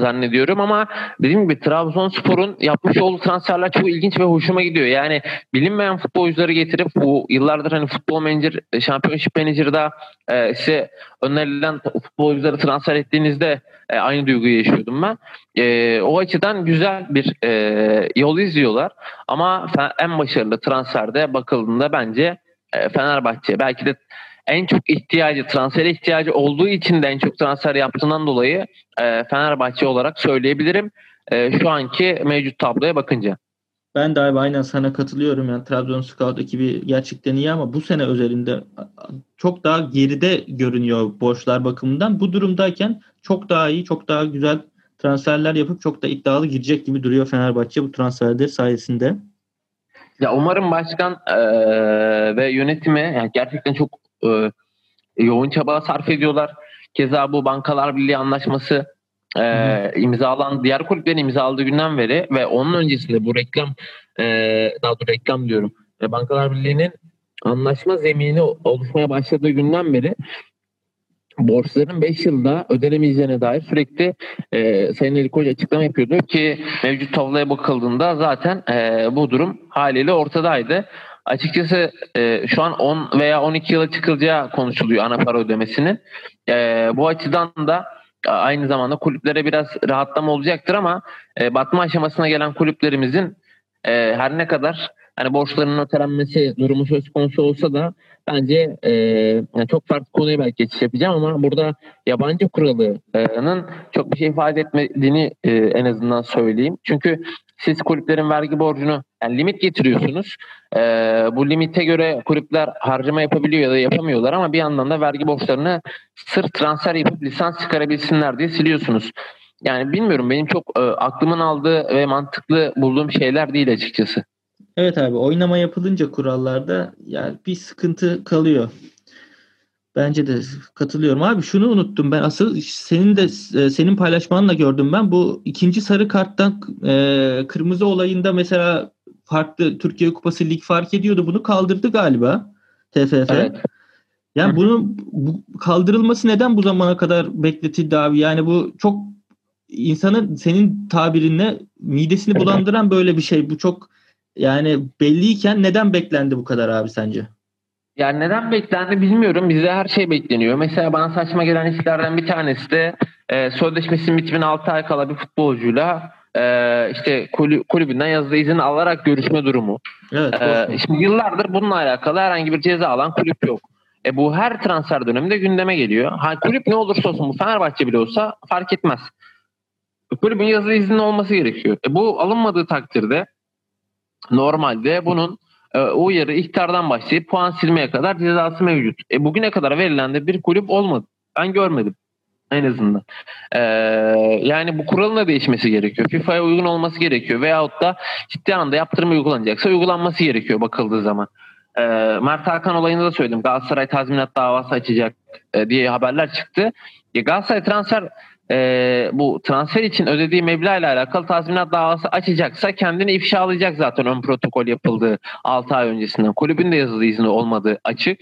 zannediyorum ama dediğim gibi Trabzonspor'un yapmış olduğu transferler çok ilginç ve hoşuma gidiyor. Yani bilinmeyen futbolcuları getirip bu yıllardır hani futbol manager, Championship Manager'da e, size önerilen futbolcuları transfer ettiğinizde e, aynı duyguyu yaşıyordum ben. E, o açıdan güzel bir e, yol izliyorlar. Ama en başarılı transferde bakıldığında bence e, Fenerbahçe belki de en çok ihtiyacı, transfer ihtiyacı olduğu için de en çok transfer yaptığından dolayı e, Fenerbahçe olarak söyleyebilirim. E, şu anki mevcut tabloya bakınca. Ben de abi aynen sana katılıyorum. Yani Trabzon Scout ekibi gerçekten iyi ama bu sene özelinde çok daha geride görünüyor borçlar bakımından. Bu durumdayken çok daha iyi, çok daha güzel transferler yapıp çok da iddialı girecek gibi duruyor Fenerbahçe bu transferler sayesinde. Ya umarım başkan e, ve yönetimi yani gerçekten çok e, yoğun çaba sarf ediyorlar. Keza bu Bankalar Birliği anlaşması e, imzalan diğer kulüplerin imzaladığı günden beri ve onun öncesinde bu reklam e, daha doğrusu reklam diyorum. E, Bankalar Birliği'nin anlaşma zemini oluşmaya başladığı günden beri borçların 5 yılda ödenemeyeceğine dair sürekli e, Sayın Ali Koç açıklama yapıyordu ki mevcut tabloya bakıldığında zaten e, bu durum haliyle ortadaydı. Açıkçası e, şu an 10 veya 12 yıla çıkılacağı konuşuluyor ana para ödemesinin. E, bu açıdan da e, aynı zamanda kulüplere biraz rahatlama olacaktır ama e, batma aşamasına gelen kulüplerimizin e, her ne kadar hani borçlarının ötelenmesi durumu söz konusu olsa da bence e, yani çok farklı konuya belki geçiş yapacağım ama burada yabancı kuralının çok bir şey ifade etmediğini e, en azından söyleyeyim. Çünkü siz kulüplerin vergi borcunu yani limit getiriyorsunuz. E, bu limite göre kulüpler harcama yapabiliyor ya da yapamıyorlar ama bir yandan da vergi borçlarını sırf transfer yapıp lisans çıkarabilsinler diye siliyorsunuz. Yani bilmiyorum benim çok e, aklımın aldığı ve mantıklı bulduğum şeyler değil açıkçası. Evet abi oynama yapılınca kurallarda yani bir sıkıntı kalıyor. Bence de katılıyorum. Abi şunu unuttum ben. Asıl senin de e, senin paylaşmanla gördüm ben. Bu ikinci sarı karttan e, kırmızı olayında mesela farklı Türkiye Kupası lig fark ediyordu. Bunu kaldırdı galiba TFF. Evet. Yani bunun bu kaldırılması neden bu zamana kadar bekletildi abi? Yani bu çok insanın senin tabirinle midesini bulandıran böyle bir şey. Bu çok yani belliyken neden beklendi bu kadar abi sence? Yani neden beklendi bilmiyorum. Bize her şey bekleniyor. Mesela bana saçma gelen işlerden bir tanesi de e, sözleşmesinin bitimine 6 ay kala bir futbolcuyla e, işte kulü- kulübünden yazılı izin alarak görüşme durumu. Evet. Osman. şimdi yıllardır bununla alakalı herhangi bir ceza alan kulüp yok. E bu her transfer döneminde gündeme geliyor. Ha, kulüp ne olursa olsun bu Fenerbahçe bile olsa fark etmez. Kulübün yazılı izni olması gerekiyor. E bu alınmadığı takdirde normalde bunun e, o yarı ihtardan başlayıp puan silmeye kadar cezası mevcut. E bugüne kadar verilen de bir kulüp olmadı. Ben görmedim en azından. Ee, yani bu kuralın da değişmesi gerekiyor. FIFA'ya uygun olması gerekiyor. Veyahut da ciddi anlamda yaptırım uygulanacaksa uygulanması gerekiyor bakıldığı zaman. Ee, Mert Hakan olayında da söyledim. Galatasaray tazminat davası açacak e, diye haberler çıktı. Ya Galatasaray transfer e, bu transfer için ödediği meblağ ile alakalı tazminat davası açacaksa kendini ifşalayacak zaten ön protokol yapıldığı 6 ay öncesinden. Kulübün de yazılı izni olmadığı açık.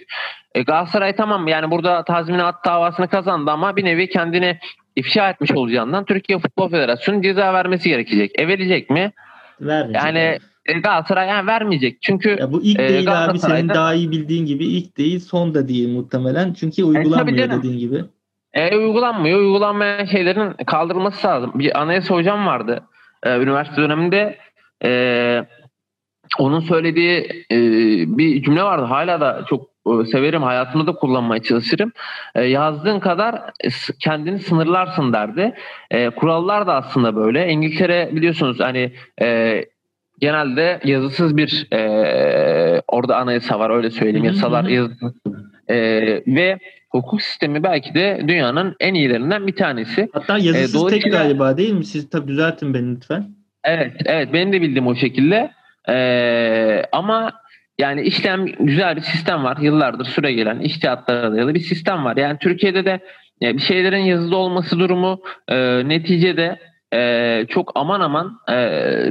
E, Galatasaray tamam yani burada tazminat davasını kazandı ama bir nevi kendini ifşa etmiş olacağından Türkiye Futbol Federasyonu ceza vermesi gerekecek. E verecek mi? Vermeyecek. Yani e, Galatasaray yani vermeyecek. Çünkü Ya bu ilk e, değil abi senin daha iyi bildiğin gibi ilk değil son da değil muhtemelen. Çünkü uygulanmıyor canım. dediğin gibi. E, uygulanmıyor. Uygulanmayan şeylerin kaldırılması lazım. Bir anayasa hocam vardı. e, üniversite döneminde e, onun söylediği e, bir cümle vardı. Hala da çok e, severim. Hayatımda da kullanmaya çalışırım. E, yazdığın kadar kendini sınırlarsın derdi. E, kurallar da aslında böyle. İngiltere biliyorsunuz hani e, genelde yazısız bir e, orada anayasa var öyle söyleyeyim. Yasalar hı. yazısız. E, ve hukuk sistemi belki de dünyanın en iyilerinden bir tanesi. Hatta yazısız tek E, dolayısıyla- galiba değil mi? Siz tabii düzeltin beni lütfen. Evet, evet benim de bildiğim o şekilde. Ee, ama yani işlem güzel bir sistem var. Yıllardır süre gelen iştihatlara dayalı bir sistem var. Yani Türkiye'de de e, bir şeylerin yazılı olması durumu e, neticede e, çok aman aman e,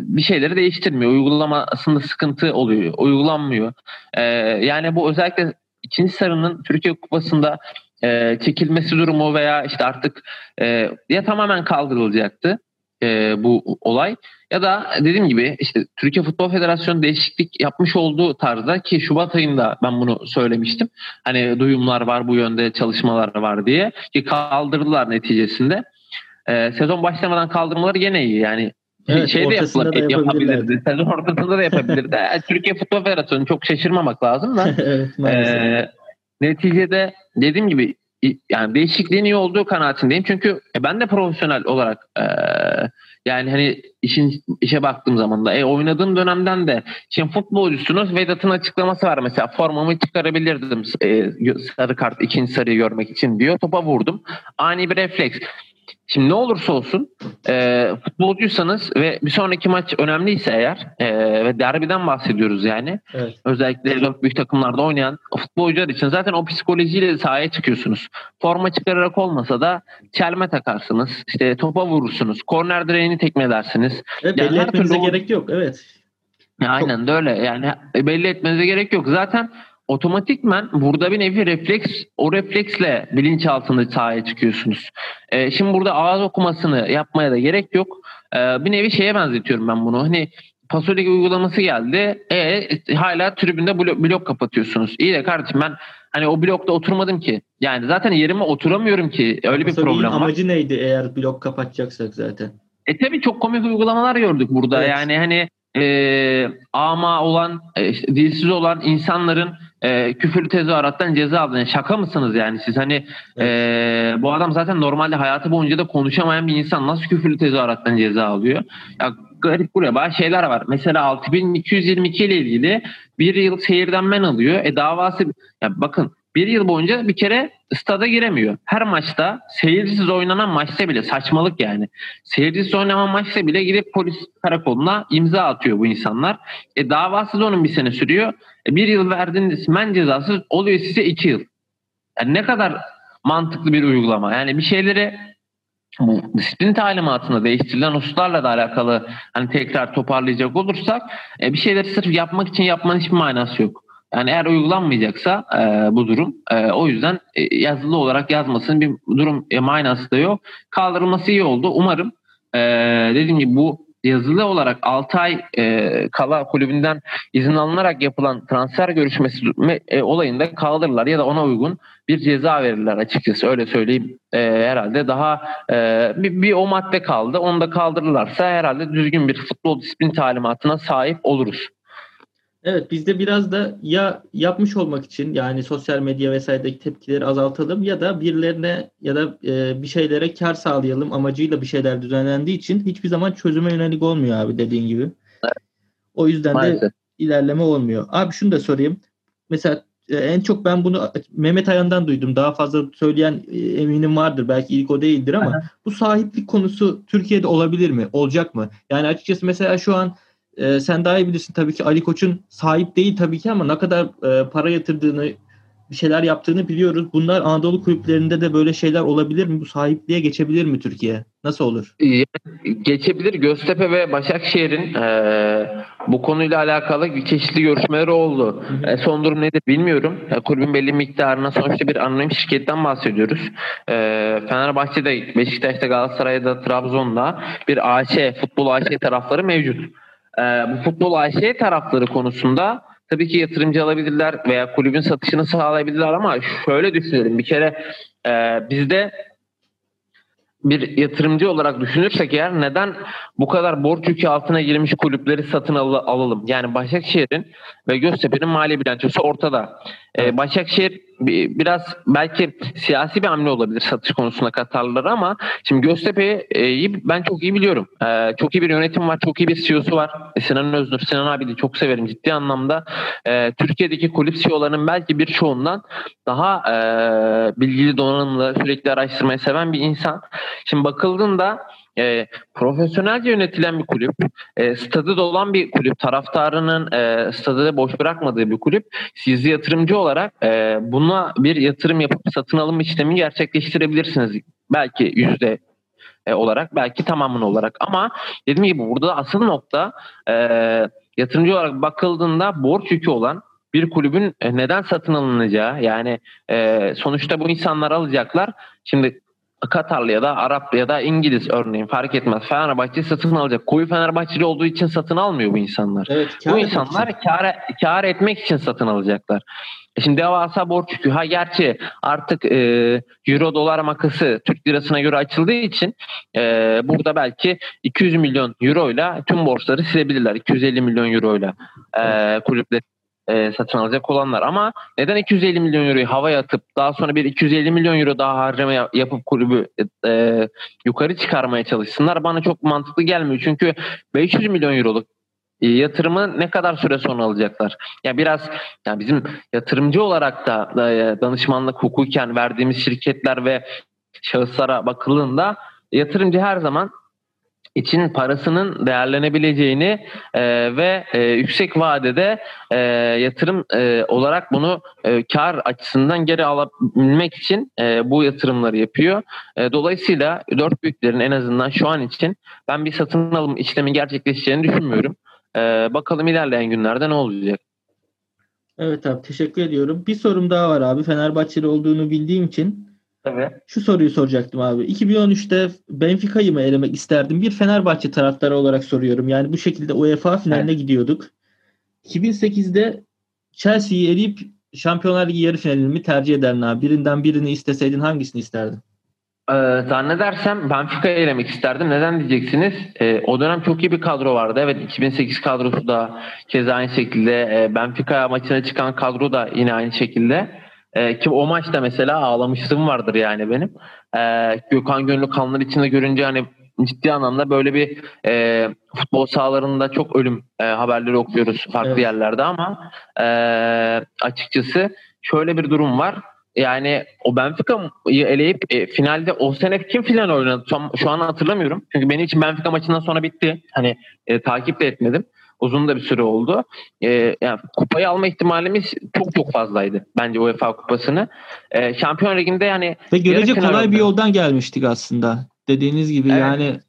bir şeyleri değiştirmiyor. Uygulamasında sıkıntı oluyor. Uygulanmıyor. E, yani bu özellikle ikinci sarının Türkiye Kupası'nda e, çekilmesi durumu veya işte artık e, ya tamamen kaldırılacaktı e, bu olay ya da dediğim gibi işte Türkiye Futbol Federasyonu değişiklik yapmış olduğu tarzda ki Şubat ayında ben bunu söylemiştim. Hani duyumlar var bu yönde çalışmalar var diye ki kaldırdılar neticesinde. E, sezon başlamadan kaldırmaları gene iyi yani Evet, şey de yapılabilir, da yapabilirdi. Sezon ortasında da yapabilirdi. Yani Türkiye Futbol Federasyonu çok şaşırmamak lazım da. evet. Ee, neticede dediğim gibi yani değişikliğin iyi olduğu kanaatindeyim. Çünkü e, ben de profesyonel olarak e, yani hani işin işe baktığım zaman da e, oynadığım dönemden de şimdi futbolcusunuz Vedat'ın açıklaması var mesela formamı çıkarabilirdim e, sarı kart ikinci sarıyı görmek için diyor. Topa vurdum. Ani bir refleks. Şimdi ne olursa olsun e, futbolcuysanız ve bir sonraki maç önemliyse eğer e, ve derbiden bahsediyoruz yani evet. özellikle çok büyük takımlarda oynayan futbolcular için zaten o psikolojiyle sahaya çıkıyorsunuz. Forma çıkararak olmasa da çelme takarsınız. işte topa vurursunuz. Korner direğini tekmelersiniz. Ve Yani belli etmenize türlü gerek yok. Evet. Aynen de öyle. Yani belli etmenize gerek yok. Zaten otomatikmen burada bir nevi refleks, o refleksle bilinçaltında sahaya çıkıyorsunuz. Ee, şimdi burada ağız okumasını yapmaya da gerek yok. Ee, bir nevi şeye benzetiyorum ben bunu. Hani Pasolik uygulaması geldi. E, hala tribünde blok, blok kapatıyorsunuz. İyi de kardeşim ben hani o blokta oturmadım ki. Yani zaten yerime oturamıyorum ki. Öyle bir problem var. amacı neydi eğer blok kapatacaksak zaten? E tabii çok komik uygulamalar gördük burada. Evet. Yani hani e, ama olan, e, dilsiz olan insanların e, küfür tezahürattan ceza aldığını. Yani şaka mısınız yani siz? Hani e, bu adam zaten normalde hayatı boyunca da konuşamayan bir insan nasıl küfürlü tezahürattan ceza alıyor? Ya garip buraya bazı şeyler var. Mesela 6222 ile ilgili bir yıl seyirden men alıyor. E davası ya bakın bir yıl boyunca bir kere stada giremiyor. Her maçta seyircisiz oynanan maçta bile saçmalık yani. Seyircisiz oynanan maçta bile gidip polis karakoluna imza atıyor bu insanlar. E davası da onun bir sene sürüyor. E, bir yıl verdiğiniz men cezası oluyor size iki yıl. Yani ne kadar mantıklı bir uygulama. Yani bir şeyleri bu disiplin talimatında değiştirilen hususlarla da alakalı hani tekrar toparlayacak olursak e, bir şeyleri sırf yapmak için yapmanın hiçbir manası yok. Yani eğer uygulanmayacaksa e, bu durum e, o yüzden e, yazılı olarak yazmasının bir durum e, manası da yok. Kaldırılması iyi oldu. Umarım e, dediğim gibi bu yazılı olarak 6 ay e, kala kulübünden izin alınarak yapılan transfer görüşmesi e, olayında kaldırırlar ya da ona uygun bir ceza verirler açıkçası öyle söyleyeyim e, herhalde daha e, bir, bir o madde kaldı onu da kaldırırlarsa herhalde düzgün bir futbol disiplin talimatına sahip oluruz. Evet biz de biraz da ya yapmış olmak için yani sosyal medya vesairedeki tepkileri azaltalım ya da birilerine ya da e, bir şeylere kar sağlayalım amacıyla bir şeyler düzenlendiği için hiçbir zaman çözüme yönelik olmuyor abi dediğin gibi. Evet. O yüzden Maalesef. de ilerleme olmuyor. Abi şunu da sorayım. Mesela e, en çok ben bunu Mehmet Ayan'dan duydum. Daha fazla söyleyen e, eminim vardır. Belki ilk o değildir ama Aha. bu sahiplik konusu Türkiye'de olabilir mi? Olacak mı? Yani açıkçası mesela şu an e, sen daha iyi bilirsin tabii ki Ali Koç'un sahip değil tabii ki ama ne kadar e, para yatırdığını bir şeyler yaptığını biliyoruz. Bunlar Anadolu kulüplerinde de böyle şeyler olabilir mi? Bu sahipliğe geçebilir mi Türkiye? Nasıl olur? Geçebilir. Göztepe ve Başakşehir'in e, bu konuyla alakalı çeşitli görüşmeleri oldu. E, son durum nedir bilmiyorum. E, kulübün belli miktarına sonuçta bir anonim şirketten bahsediyoruz. E, Fenerbahçe'de, Beşiktaş'ta, Galatasaray'da, Trabzon'da bir AŞ, futbol AŞ tarafları mevcut. E, bu futbol AŞ tarafları konusunda tabii ki yatırımcı alabilirler veya kulübün satışını sağlayabilirler ama şöyle düşünelim. Bir kere e, bizde bir yatırımcı olarak düşünürsek eğer neden bu kadar borç yükü altına girmiş kulüpleri satın al- alalım? Yani Başakşehir'in ve Göztepe'nin mali bilançosu ortada. Ee, Başakşehir bi- biraz belki siyasi bir hamle olabilir satış konusunda Katarlıları ama şimdi Göztepe'yi ben çok iyi biliyorum. Ee, çok iyi bir yönetim var, çok iyi bir CEO'su var. E, Sinan Öznur, Sinan abi de çok severim ciddi anlamda. Ee, Türkiye'deki kulüp CEO'larının belki birçoğundan daha e, bilgili, donanımlı, sürekli araştırmayı seven bir insan. Şimdi bakıldığında e, profesyonelce yönetilen bir kulüp, e, stadı dolan bir kulüp, taraftarının e, stadı boş bırakmadığı bir kulüp, siz yatırımcı olarak e, buna bir yatırım yapıp satın alım işlemi gerçekleştirebilirsiniz. Belki yüzde e, olarak, belki tamamını olarak. Ama dediğim gibi burada asıl nokta e, yatırımcı olarak bakıldığında borç yükü olan bir kulübün e, neden satın alınacağı yani e, sonuçta bu insanlar alacaklar. Şimdi Katarlı ya da Arap ya da İngiliz örneğin fark etmez. Fenerbahçe satın alacak. Koyu Fenerbahçeli olduğu için satın almıyor bu insanlar. Evet. Bu insanlar kar, kar etmek için satın alacaklar. E Şimdi devasa borç yükü. Ha gerçi artık e, euro dolar makası Türk lirasına göre açıldığı için e, burada belki 200 milyon euro ile tüm borçları silebilirler. 250 milyon euro ile e, kulüpler e, satın alacak olanlar. Ama neden 250 milyon euroyu havaya atıp daha sonra bir 250 milyon euro daha harcama yap- yapıp kulübü e, yukarı çıkarmaya çalışsınlar? Bana çok mantıklı gelmiyor. Çünkü 500 milyon euroluk e, yatırımı ne kadar süre sonra alacaklar? Ya biraz yani bizim yatırımcı olarak da e, danışmanlık hukuken verdiğimiz şirketler ve şahıslara bakıldığında yatırımcı her zaman için parasının değerlenebileceğini e, ve e, yüksek vadede e, yatırım e, olarak bunu e, kar açısından geri alabilmek için e, bu yatırımları yapıyor. E, dolayısıyla dört büyüklerin en azından şu an için ben bir satın alım işlemi gerçekleşeceğini düşünmüyorum. E, bakalım ilerleyen günlerde ne olacak. Evet abi teşekkür ediyorum. Bir sorum daha var abi. Fenerbahçeli olduğunu bildiğim için Tabii. şu soruyu soracaktım abi. 2013'te Benfica'yı mı elemek isterdim? Bir Fenerbahçe taraftarı olarak soruyorum. Yani bu şekilde UEFA finaline gidiyorduk. 2008'de Chelsea'yi eleyip Şampiyonlar Ligi yarı finalini mi tercih ederdin abi? Birinden birini isteseydin hangisini isterdin? Ee, zannedersem Benfica'yı elemek isterdim. Neden diyeceksiniz? Ee, o dönem çok iyi bir kadro vardı. Evet 2008 kadrosu da keza aynı şekilde. E, Benfica maçına çıkan kadro da yine aynı şekilde. E, ki o maçta mesela ağlamışlığım vardır yani benim. E, Gökhan Gönlü kanlar içinde görünce hani ciddi anlamda böyle bir e, futbol sahalarında çok ölüm e, haberleri okuyoruz farklı Evet. yerlerde ama e, açıkçası şöyle bir durum var. Yani o Benfica'yı eleyip e, finalde o sene kim final oynadı? Şu an, şu an hatırlamıyorum. Çünkü benim için Benfica maçından sonra bitti. Hani e, takip de etmedim. Uzun da bir süre oldu. E, yani kupayı alma ihtimalimiz çok çok fazlaydı bence UEFA kupasını. E, Şampiyon Ligi'nde yani Ve görece kolay bir yoldan gelmiştik aslında. Dediğiniz gibi Evet. yani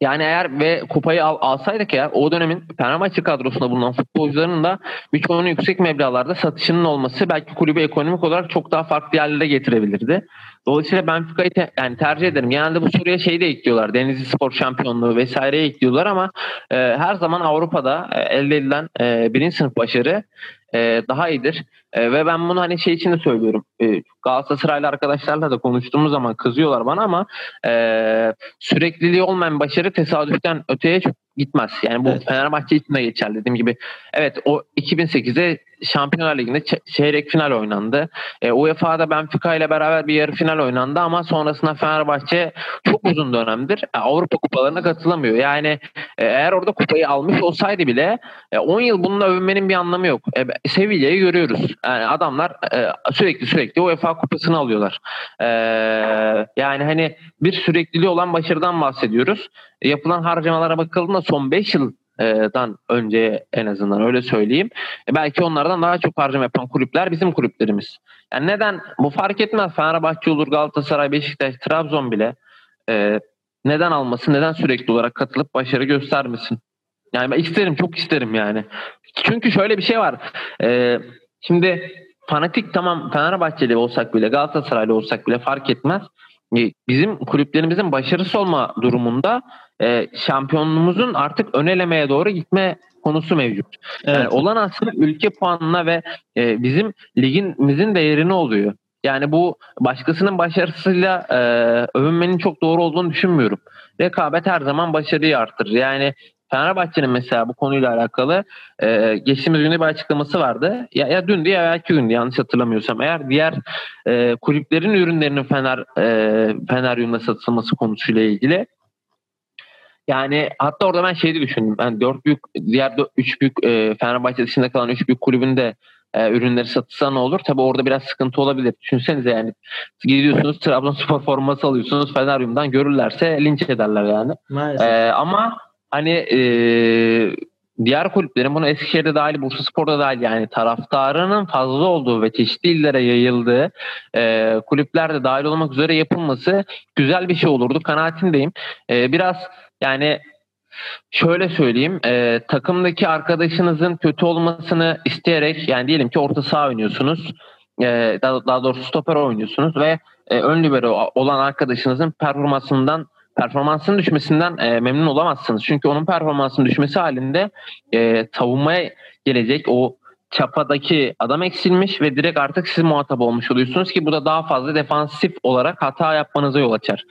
Yani eğer ve kupayı al, alsaydık eğer o dönemin Fenerbahçe kadrosunda bulunan futbolcuların da birçoğunun yüksek meblağlarda satışının olması belki kulübü ekonomik olarak çok daha farklı yerlere getirebilirdi. Dolayısıyla Benfica'yı te, yani tercih ederim. Genelde bu soruya şey de ekliyorlar. Denizli Spor Şampiyonluğu vesaire ekliyorlar ama e, her zaman Avrupa'da e, elde edilen e, birinci sınıf başarı e, daha iyidir. E, ve ben bunu hani şey için de söylüyorum. E, Galatasaraylı arkadaşlarla da konuştuğumuz zaman kızıyorlar bana ama e, sürekliliği olmayan başarı tesadüften öteye çok gitmez. Yani bu Evet. Fenerbahçe için de geçerli dediğim gibi. Evet o 2008'de Şampiyonlar Ligi'nde çeyrek final oynandı. E, UEFA'da Benfica ile beraber bir yarı final oynandı ama sonrasında Fenerbahçe çok uzun dönemdir e, Avrupa kupalarına katılamıyor. Yani e, eğer orada kupayı almış olsaydı bile e, 10 yıl bununla övünmenin bir anlamı yok. E, Sevilla'yı görüyoruz. Yani adamlar e, sürekli sürekli UEFA kupasını alıyorlar. E, yani hani bir sürekliliği olan başarıdan bahsediyoruz. E, yapılan harcamalara bakıldığında son 5 yıldan önce en azından öyle söyleyeyim. E, belki onlardan daha çok harcama yapan kulüpler bizim kulüplerimiz. Yani neden? Bu fark etmez. Fenerbahçe olur, Galatasaray, Beşiktaş, Trabzon bile e, neden almasın, neden sürekli olarak katılıp başarı göstermesin? Yani ben isterim, çok isterim yani. Çünkü şöyle bir şey var. E, şimdi fanatik tamam Fenerbahçeli olsak bile, Galatasaraylı olsak bile fark etmez. E, Bizim kulüplerimizin başarısı olma durumunda e, şampiyonluğumuzun artık ön elemeye doğru gitme konusu mevcut. Evet. Yani olan aslında ülke puanına ve e, bizim ligimizin değerini oluyor. Yani bu başkasının başarısıyla e, övünmenin çok doğru olduğunu düşünmüyorum. Rekabet her zaman başarıyı arttırır. Yani Fenerbahçe'nin mesela bu konuyla alakalı e, geçtiğimiz günde bir açıklaması vardı. Ya, ya dündü ya belki gündü yanlış hatırlamıyorsam. Eğer diğer e, kulüplerin ürünlerinin Fener e, Feneryum'da satılması konusuyla ilgili yani hatta orada ben şey de düşündüm. Ben dört büyük diğer dört, üç büyük e, Fenerbahçe dışında kalan üç büyük kulübün de e, ürünleri satılsa ne olur? Tabii orada biraz sıkıntı olabilir. Düşünsenize yani gidiyorsunuz Trabzonspor forması alıyorsunuz Feneryum'dan görürlerse linç ederler yani. Ee, ama hani e, diğer kulüplerin bunu Eskişehir'de dahil, Bursaspor'da dahil yani taraftarının fazla olduğu ve çeşitli illere yayıldığı e, kulüplerde dahil olmak üzere yapılması güzel bir şey olurdu. Kanaatindeyim. E, biraz yani şöyle söyleyeyim e, takımdaki arkadaşınızın kötü olmasını isteyerek yani diyelim ki orta saha oynuyorsunuz. E, daha, daha doğrusu stoper oynuyorsunuz ve e, ön libero olan arkadaşınızın performansından performansının düşmesinden e, memnun olamazsınız. Çünkü onun performansının düşmesi halinde e, savunmaya gelecek o çapadaki adam eksilmiş ve direkt artık siz muhatap olmuş oluyorsunuz ki bu da daha fazla defansif olarak hata yapmanıza yol açar.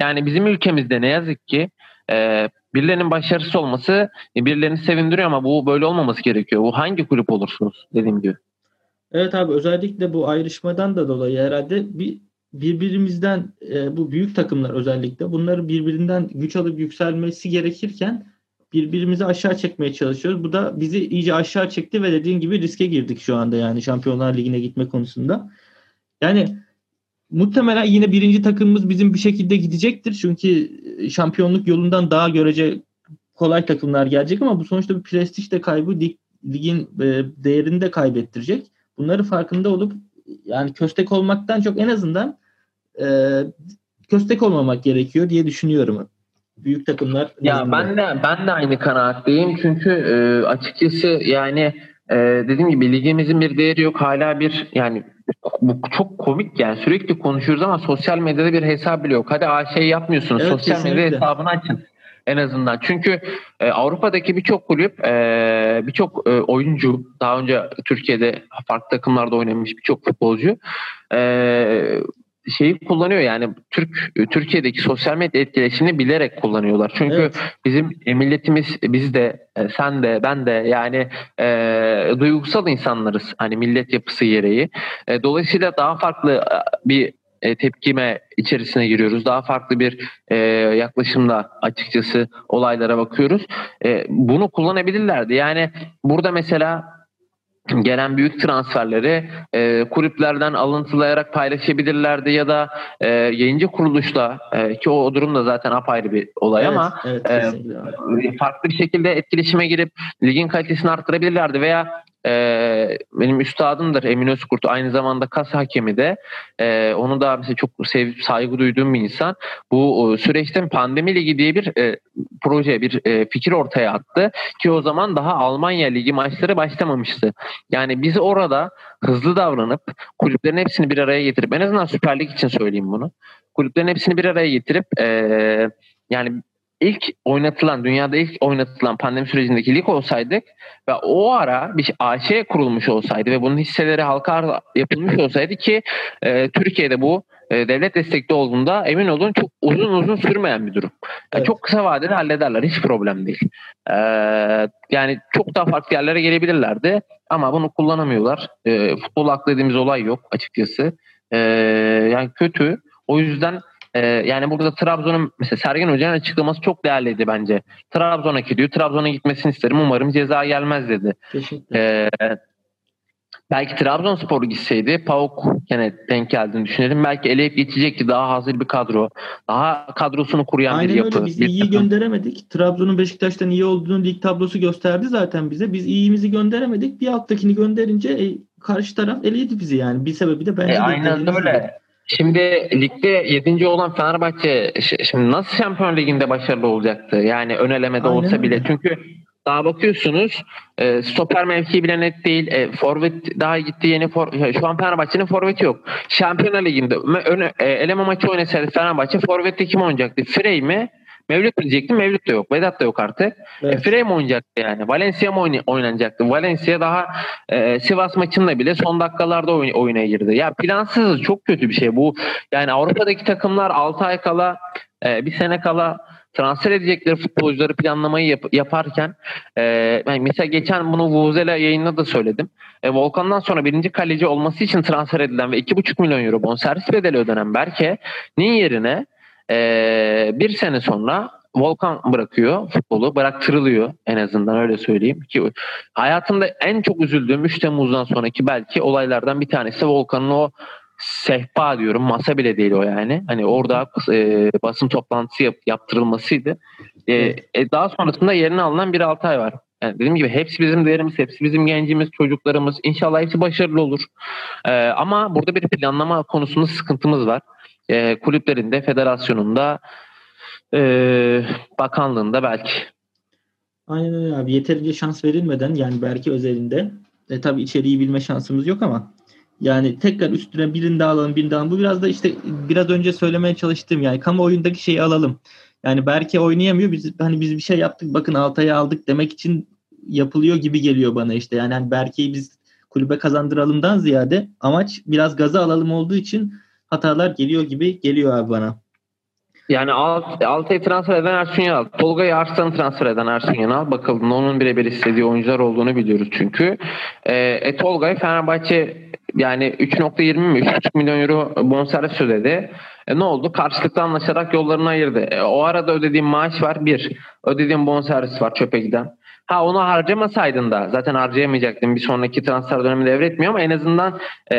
Yani bizim ülkemizde ne yazık ki e, birilerinin başarısı olması e, birilerini sevindiriyor ama bu böyle olmaması gerekiyor. Bu hangi kulüp olursunuz dediğim gibi. Evet abi özellikle bu ayrışmadan da dolayı herhalde bir birbirimizden e, bu büyük takımlar özellikle bunları birbirinden güç alıp yükselmesi gerekirken birbirimizi aşağı çekmeye çalışıyoruz. Bu da bizi iyice aşağı çekti ve dediğin gibi riske girdik şu anda yani Şampiyonlar Ligi'ne gitme konusunda. Yani muhtemelen yine birinci takımımız bizim bir şekilde gidecektir. Çünkü şampiyonluk yolundan daha görece kolay takımlar gelecek ama bu sonuçta bir prestij de kaybı lig, ligin e, değerini de kaybettirecek. Bunları farkında olup yani köstek olmaktan çok en azından e, köstek olmamak gerekiyor diye düşünüyorum. Büyük takımlar. Ya ben de ben de aynı kanaatteyim çünkü e, açıkçası yani e, dediğim gibi ligimizin bir değeri yok hala bir yani bu çok komik yani sürekli konuşuyoruz ama sosyal medyada bir hesap bile yok. Hadi a şey yapmıyorsunuz Evet, sosyal medya kesinlikle. hesabını açın en azından. Çünkü e, Avrupa'daki birçok kulüp e, birçok e, oyuncu daha önce Türkiye'de farklı takımlarda oynamış birçok futbolcu e, şeyi kullanıyor yani Türk Türkiye'deki sosyal medya etkileşimini bilerek kullanıyorlar. Çünkü Evet. bizim e, milletimiz biz de e, sen de ben de yani e, duygusal insanlarız hani millet yapısı gereği. E, dolayısıyla daha farklı e, bir e, tepkime içerisine giriyoruz. Daha farklı bir e, yaklaşımla açıkçası olaylara bakıyoruz. E, bunu kullanabilirlerdi. Yani burada mesela gelen büyük transferleri e, kulüplerden alıntılayarak paylaşabilirlerdi ya da e, yayıncı kuruluşla e, ki o, o durum da zaten apayrı bir olay Evet, ama evet, e, farklı bir şekilde etkileşime girip ligin kalitesini arttırabilirlerdi veya e, benim üstadımdır Emin Özkurt. Aynı zamanda kas hakemi de. E, onu da mesela çok sev, saygı duyduğum bir insan. Bu e, süreçte pandemi ligi diye bir e, proje, bir e, fikir ortaya attı. Ki o zaman daha Almanya ligi maçları başlamamıştı. Yani biz orada hızlı davranıp kulüplerin hepsini bir araya getirip en azından Süper Lig için söyleyeyim bunu. Kulüplerin hepsini bir araya getirip e, yani ilk oynatılan, dünyada ilk oynatılan pandemi sürecindeki lig olsaydık ve o ara bir AŞ kurulmuş olsaydı ve bunun hisseleri halka yapılmış olsaydı ki e, Türkiye'de bu e, devlet destekli olduğunda emin olun çok uzun uzun sürmeyen bir durum. Yani Evet. Çok kısa vadede hallederler. Hiç problem değil. E, yani çok daha farklı yerlere gelebilirlerdi ama bunu kullanamıyorlar. E, futbol aklı dediğimiz olay yok açıkçası. E, yani kötü. O yüzden ee, yani burada Trabzon'un mesela Sergen Hoca'nın açıklaması çok değerliydi bence. Trabzon'a gidiyor. Trabzon'a gitmesini isterim. Umarım ceza gelmez dedi. Teşekkür. Ee, belki Trabzonspor gitseydi Pauk gene denk geldiğini düşünelim. Belki eleyip geçecekti daha hazır bir kadro. Daha kadrosunu kuruyan bir Aynen yapı. öyle. Biz bir iyiyi takım. gönderemedik. Trabzon'un Beşiktaş'tan iyi olduğunu lig tablosu gösterdi zaten bize. Biz iyimizi gönderemedik. Bir alttakini gönderince e, karşı taraf eledi bizi yani. Bir sebebi de bence E, de aynen öyle. Şimdi ligde 7. olan Fenerbahçe şimdi nasıl Şampiyon Ligi'nde başarılı olacaktı? Yani ön elemede Aynen olsa bile. Çünkü daha bakıyorsunuz e, stoper mevkii bile net değil. E, forvet daha gitti yeni for, şu an Fenerbahçe'nin forveti yok. Şampiyonlar Ligi'nde öne, e, eleme maçı oynasaydı Fenerbahçe forvette kim oynayacaktı? Frey mi? Mevlüt diyecektim. Mevlüt de yok. Vedat da yok artık. Evet. E, Frey mi oynayacaktı yani? Valencia mı oyna- oynanacaktı? Valencia daha e, Sivas maçında bile son dakikalarda oyun, oyuna girdi. Ya plansız çok kötü bir şey bu. Yani Avrupa'daki takımlar 6 ay kala e, bir sene kala transfer edecekleri futbolcuları planlamayı yap- yaparken e, yani mesela geçen bunu Vuvuzela yayında da söyledim. E, Volkan'dan sonra birinci kaleci olması için transfer edilen ve 2,5 milyon euro bonservis bedeli ödenen Berke'nin yerine e, bir sene sonra Volkan bırakıyor futbolu. Bıraktırılıyor en azından öyle söyleyeyim. Ki hayatımda en çok üzüldüğüm 3 Temmuz'dan sonraki belki olaylardan bir tanesi Volkan'ın o sehpa diyorum masa bile değil o yani. Hani orada e, basın toplantısı yap, yaptırılmasıydı. E, e, daha sonrasında yerine alınan bir Altay var. Yani dediğim gibi hepsi bizim değerimiz, hepsi bizim gencimiz, çocuklarımız. İnşallah hepsi başarılı olur. E, ama burada bir planlama konusunda sıkıntımız var. E, kulüplerinde, federasyonunda, e, bakanlığında belki. Aynen öyle abi. Yeterince şans verilmeden yani belki özelinde e, tabii içeriği bilme şansımız yok ama yani tekrar üstüne birini daha alalım birini daha alalım. Bu biraz da işte biraz önce söylemeye çalıştığım yani kamuoyundaki şeyi alalım. Yani belki oynayamıyor. Biz hani biz bir şey yaptık bakın Altay'ı aldık demek için yapılıyor gibi geliyor bana işte. Yani hani Berke'yi biz kulübe kazandıralımdan ziyade amaç biraz gaza alalım olduğu için hatalar geliyor gibi geliyor abi bana. Yani alt, Altay'ı transfer eden Ersun Yanal. Tolga'yı Arslan'ı transfer eden Ersun Yanal. Bakıldığında onun birebir istediği oyuncular olduğunu biliyoruz çünkü. E, e Tolga'yı Fenerbahçe yani 3.20 mi 3.5 milyon euro bonservis ödedi. E, ne oldu? Karşılıklı anlaşarak yollarını ayırdı. E, o arada ödediğim maaş var bir. Ödediğim bonservis var çöpe giden. Ha onu harcamasaydın da zaten harcayamayacaktın. Bir sonraki transfer dönemi devretmiyor ama en azından e,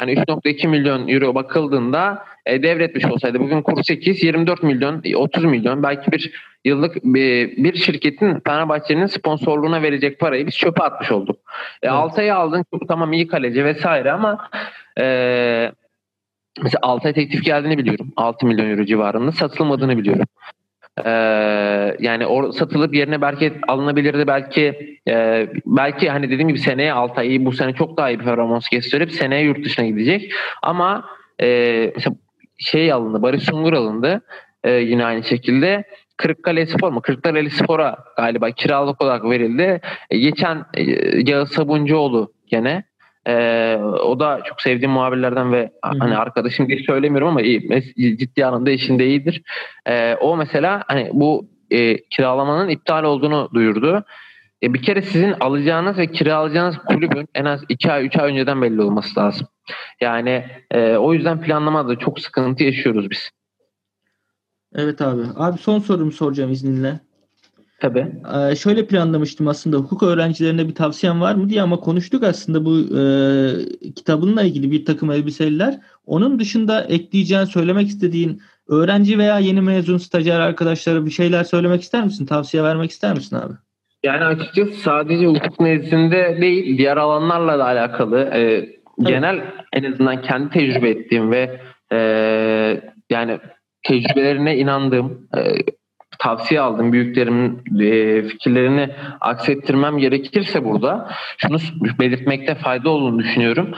hani 3.2 milyon euro bakıldığında e, devretmiş olsaydı bugün kur 8 24 milyon 30 milyon belki bir yıllık bir, bir şirketin Fenerbahçe'nin sponsorluğuna verecek parayı biz çöpe atmış olduk. E, Evet. Altay'ı aldın tamam iyi kaleci vesaire ama e, mesela Altay teklif geldiğini biliyorum. 6 milyon euro civarında satılmadığını biliyorum. Ee, yani o satılıp yerine belki alınabilirdi belki e, belki hani dediğim gibi seneye Altay bu sene çok daha iyi bir performans gösterip seneye yurt dışına gidecek ama e, mesela şey alındı Barış Sungur alındı e, yine aynı şekilde Kırıkkale Spor mu? Kırıkkale Spor'a galiba kiralık olarak verildi. E, geçen e, Yağız Sabuncuoğlu gene e, o da çok sevdiğim muhabirlerden ve hı. hani arkadaşım diye söylemiyorum ama iyi, ciddi anlamda işinde iyidir. E, o mesela hani bu e, kiralamanın iptal olduğunu duyurdu. E, bir kere sizin alacağınız ve kiralayacağınız kulübün en az 2 ay 3 ay önceden belli olması lazım. Yani e, o yüzden planlamada çok sıkıntı yaşıyoruz biz. Evet abi. Abi son sorumu soracağım izninle. Tabii. Ee, şöyle planlamıştım aslında hukuk öğrencilerine bir tavsiyem var mı diye ama konuştuk aslında bu e, kitabınla ilgili bir takım elbiseliler. Onun dışında ekleyeceğin, söylemek istediğin öğrenci veya yeni mezun stajyer arkadaşlara bir şeyler söylemek ister misin? Tavsiye vermek ister misin abi? Yani açıkçası sadece hukuk nezdinde değil, diğer alanlarla da alakalı. e, genel en azından kendi tecrübe ettiğim ve e, yani tecrübelerine inandığım, e, tavsiye aldığım büyüklerimin e, fikirlerini aksettirmem gerekirse burada şunu belirtmekte fayda olduğunu düşünüyorum.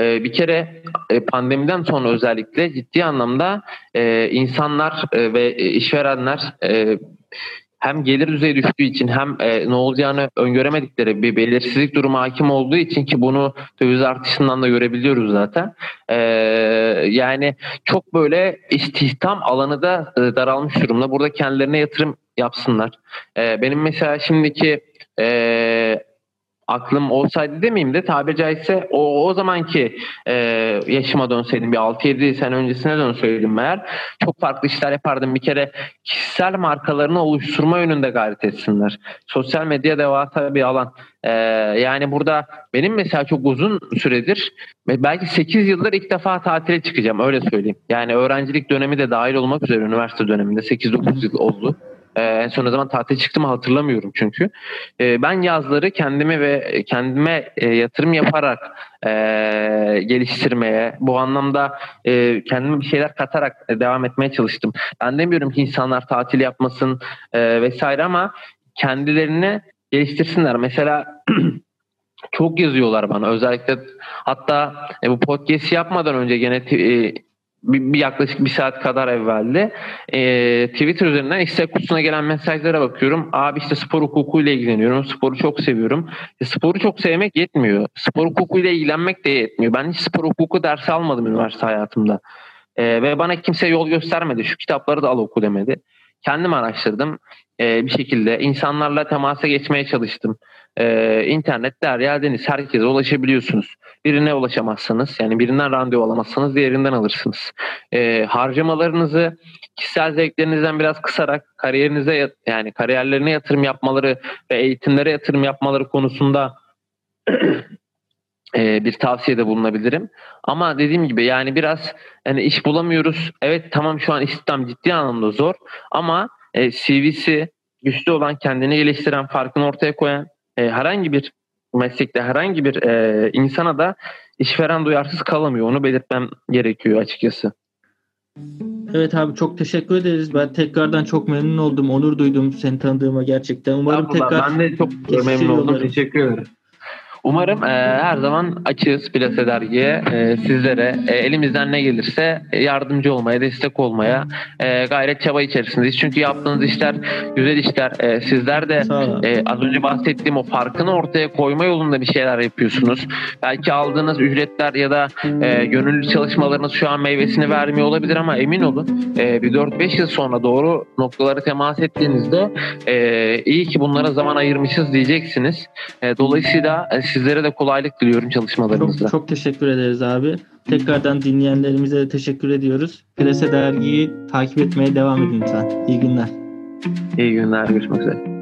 E, bir kere e, pandemiden sonra özellikle ciddi anlamda insanlar ve işverenler hem gelir düzeyi düştüğü için hem e, ne olacağını öngöremedikleri bir belirsizlik durumu hakim olduğu için ki bunu döviz artışından da görebiliyoruz zaten. E, yani çok böyle istihdam alanı da e, daralmış durumda. Burada kendilerine yatırım yapsınlar. E, benim mesela şimdiki e, aklım olsaydı demeyeyim de tabiri caizse o, o zamanki e, yaşıma dönseydim bir 6-7 sene öncesine dönseydim eğer çok farklı işler yapardım. Bir kere kişisel markalarını oluşturma yönünde gayret etsinler. Sosyal medya devasa bir alan. E, yani burada benim mesela çok uzun süredir belki 8 yıldır ilk defa tatile çıkacağım öyle söyleyeyim. Yani öğrencilik dönemi de dahil olmak üzere üniversite döneminde 8-9 yıl oldu. Ee, en son ne zaman tatil çıktım hatırlamıyorum çünkü. Ee, ben yazları kendimi ve kendime e, yatırım yaparak e, geliştirmeye, bu anlamda e, kendime bir şeyler katarak e, devam etmeye çalıştım. Ben demiyorum ki insanlar tatil yapmasın e, vesaire ama kendilerini geliştirsinler. Mesela çok yazıyorlar bana özellikle hatta e, bu podcast yapmadan önce gene e, bir, bir yaklaşık bir saat kadar evvelde e, Twitter üzerinden istek kutusuna gelen mesajlara bakıyorum. Abi işte spor hukukuyla ilgileniyorum. Sporu çok seviyorum. E, sporu çok sevmek yetmiyor. Spor hukukuyla ilgilenmek de yetmiyor. Ben hiç spor hukuku dersi almadım üniversite hayatımda. E, ve bana kimse yol göstermedi. Şu kitapları da al oku demedi. Kendim araştırdım. E, bir şekilde insanlarla temasa geçmeye çalıştım. E, internet, derya, deniz herkese ulaşabiliyorsunuz. Birine ulaşamazsanız yani birinden randevu alamazsanız diğerinden alırsınız. E, harcamalarınızı kişisel zevklerinizden biraz kısarak kariyerinize yani kariyerlerine yatırım yapmaları ve eğitimlere yatırım yapmaları konusunda e, bir tavsiyede bulunabilirim. Ama dediğim gibi yani biraz yani iş bulamıyoruz. Evet tamam şu an istihdam ciddi anlamda zor ama e, CV'si güçlü olan, kendini geliştiren, farkını ortaya koyan e, herhangi bir meslekte herhangi bir e, insana da işveren duyarsız kalamıyor. Onu belirtmem gerekiyor açıkçası. Evet abi çok teşekkür ederiz. Ben tekrardan çok memnun oldum. Onur duydum seni tanıdığıma gerçekten. Umarım tekrar ben de çok memnun oldum. Teşekkür ederim. Umarım e, her zaman açığız Plase Dergi'ye, e, sizlere e, elimizden ne gelirse yardımcı olmaya, destek olmaya e, gayret çaba içerisindeyiz. Çünkü yaptığınız işler güzel işler. E, sizler de e, az önce bahsettiğim o farkını ortaya koyma yolunda bir şeyler yapıyorsunuz. Belki aldığınız ücretler ya da e, gönüllü çalışmalarınız şu an meyvesini vermiyor olabilir ama emin olun e, bir 4-5 yıl sonra doğru noktaları temas ettiğinizde e, iyi ki bunlara zaman ayırmışız diyeceksiniz. E, dolayısıyla e, sizlere de kolaylık diliyorum çalışmalarınızda. Çok, çok teşekkür ederiz abi. Tekrardan dinleyenlerimize de teşekkür ediyoruz. Plase Dergi'yi takip etmeye devam edin lütfen. İyi günler. İyi günler. Görüşmek üzere.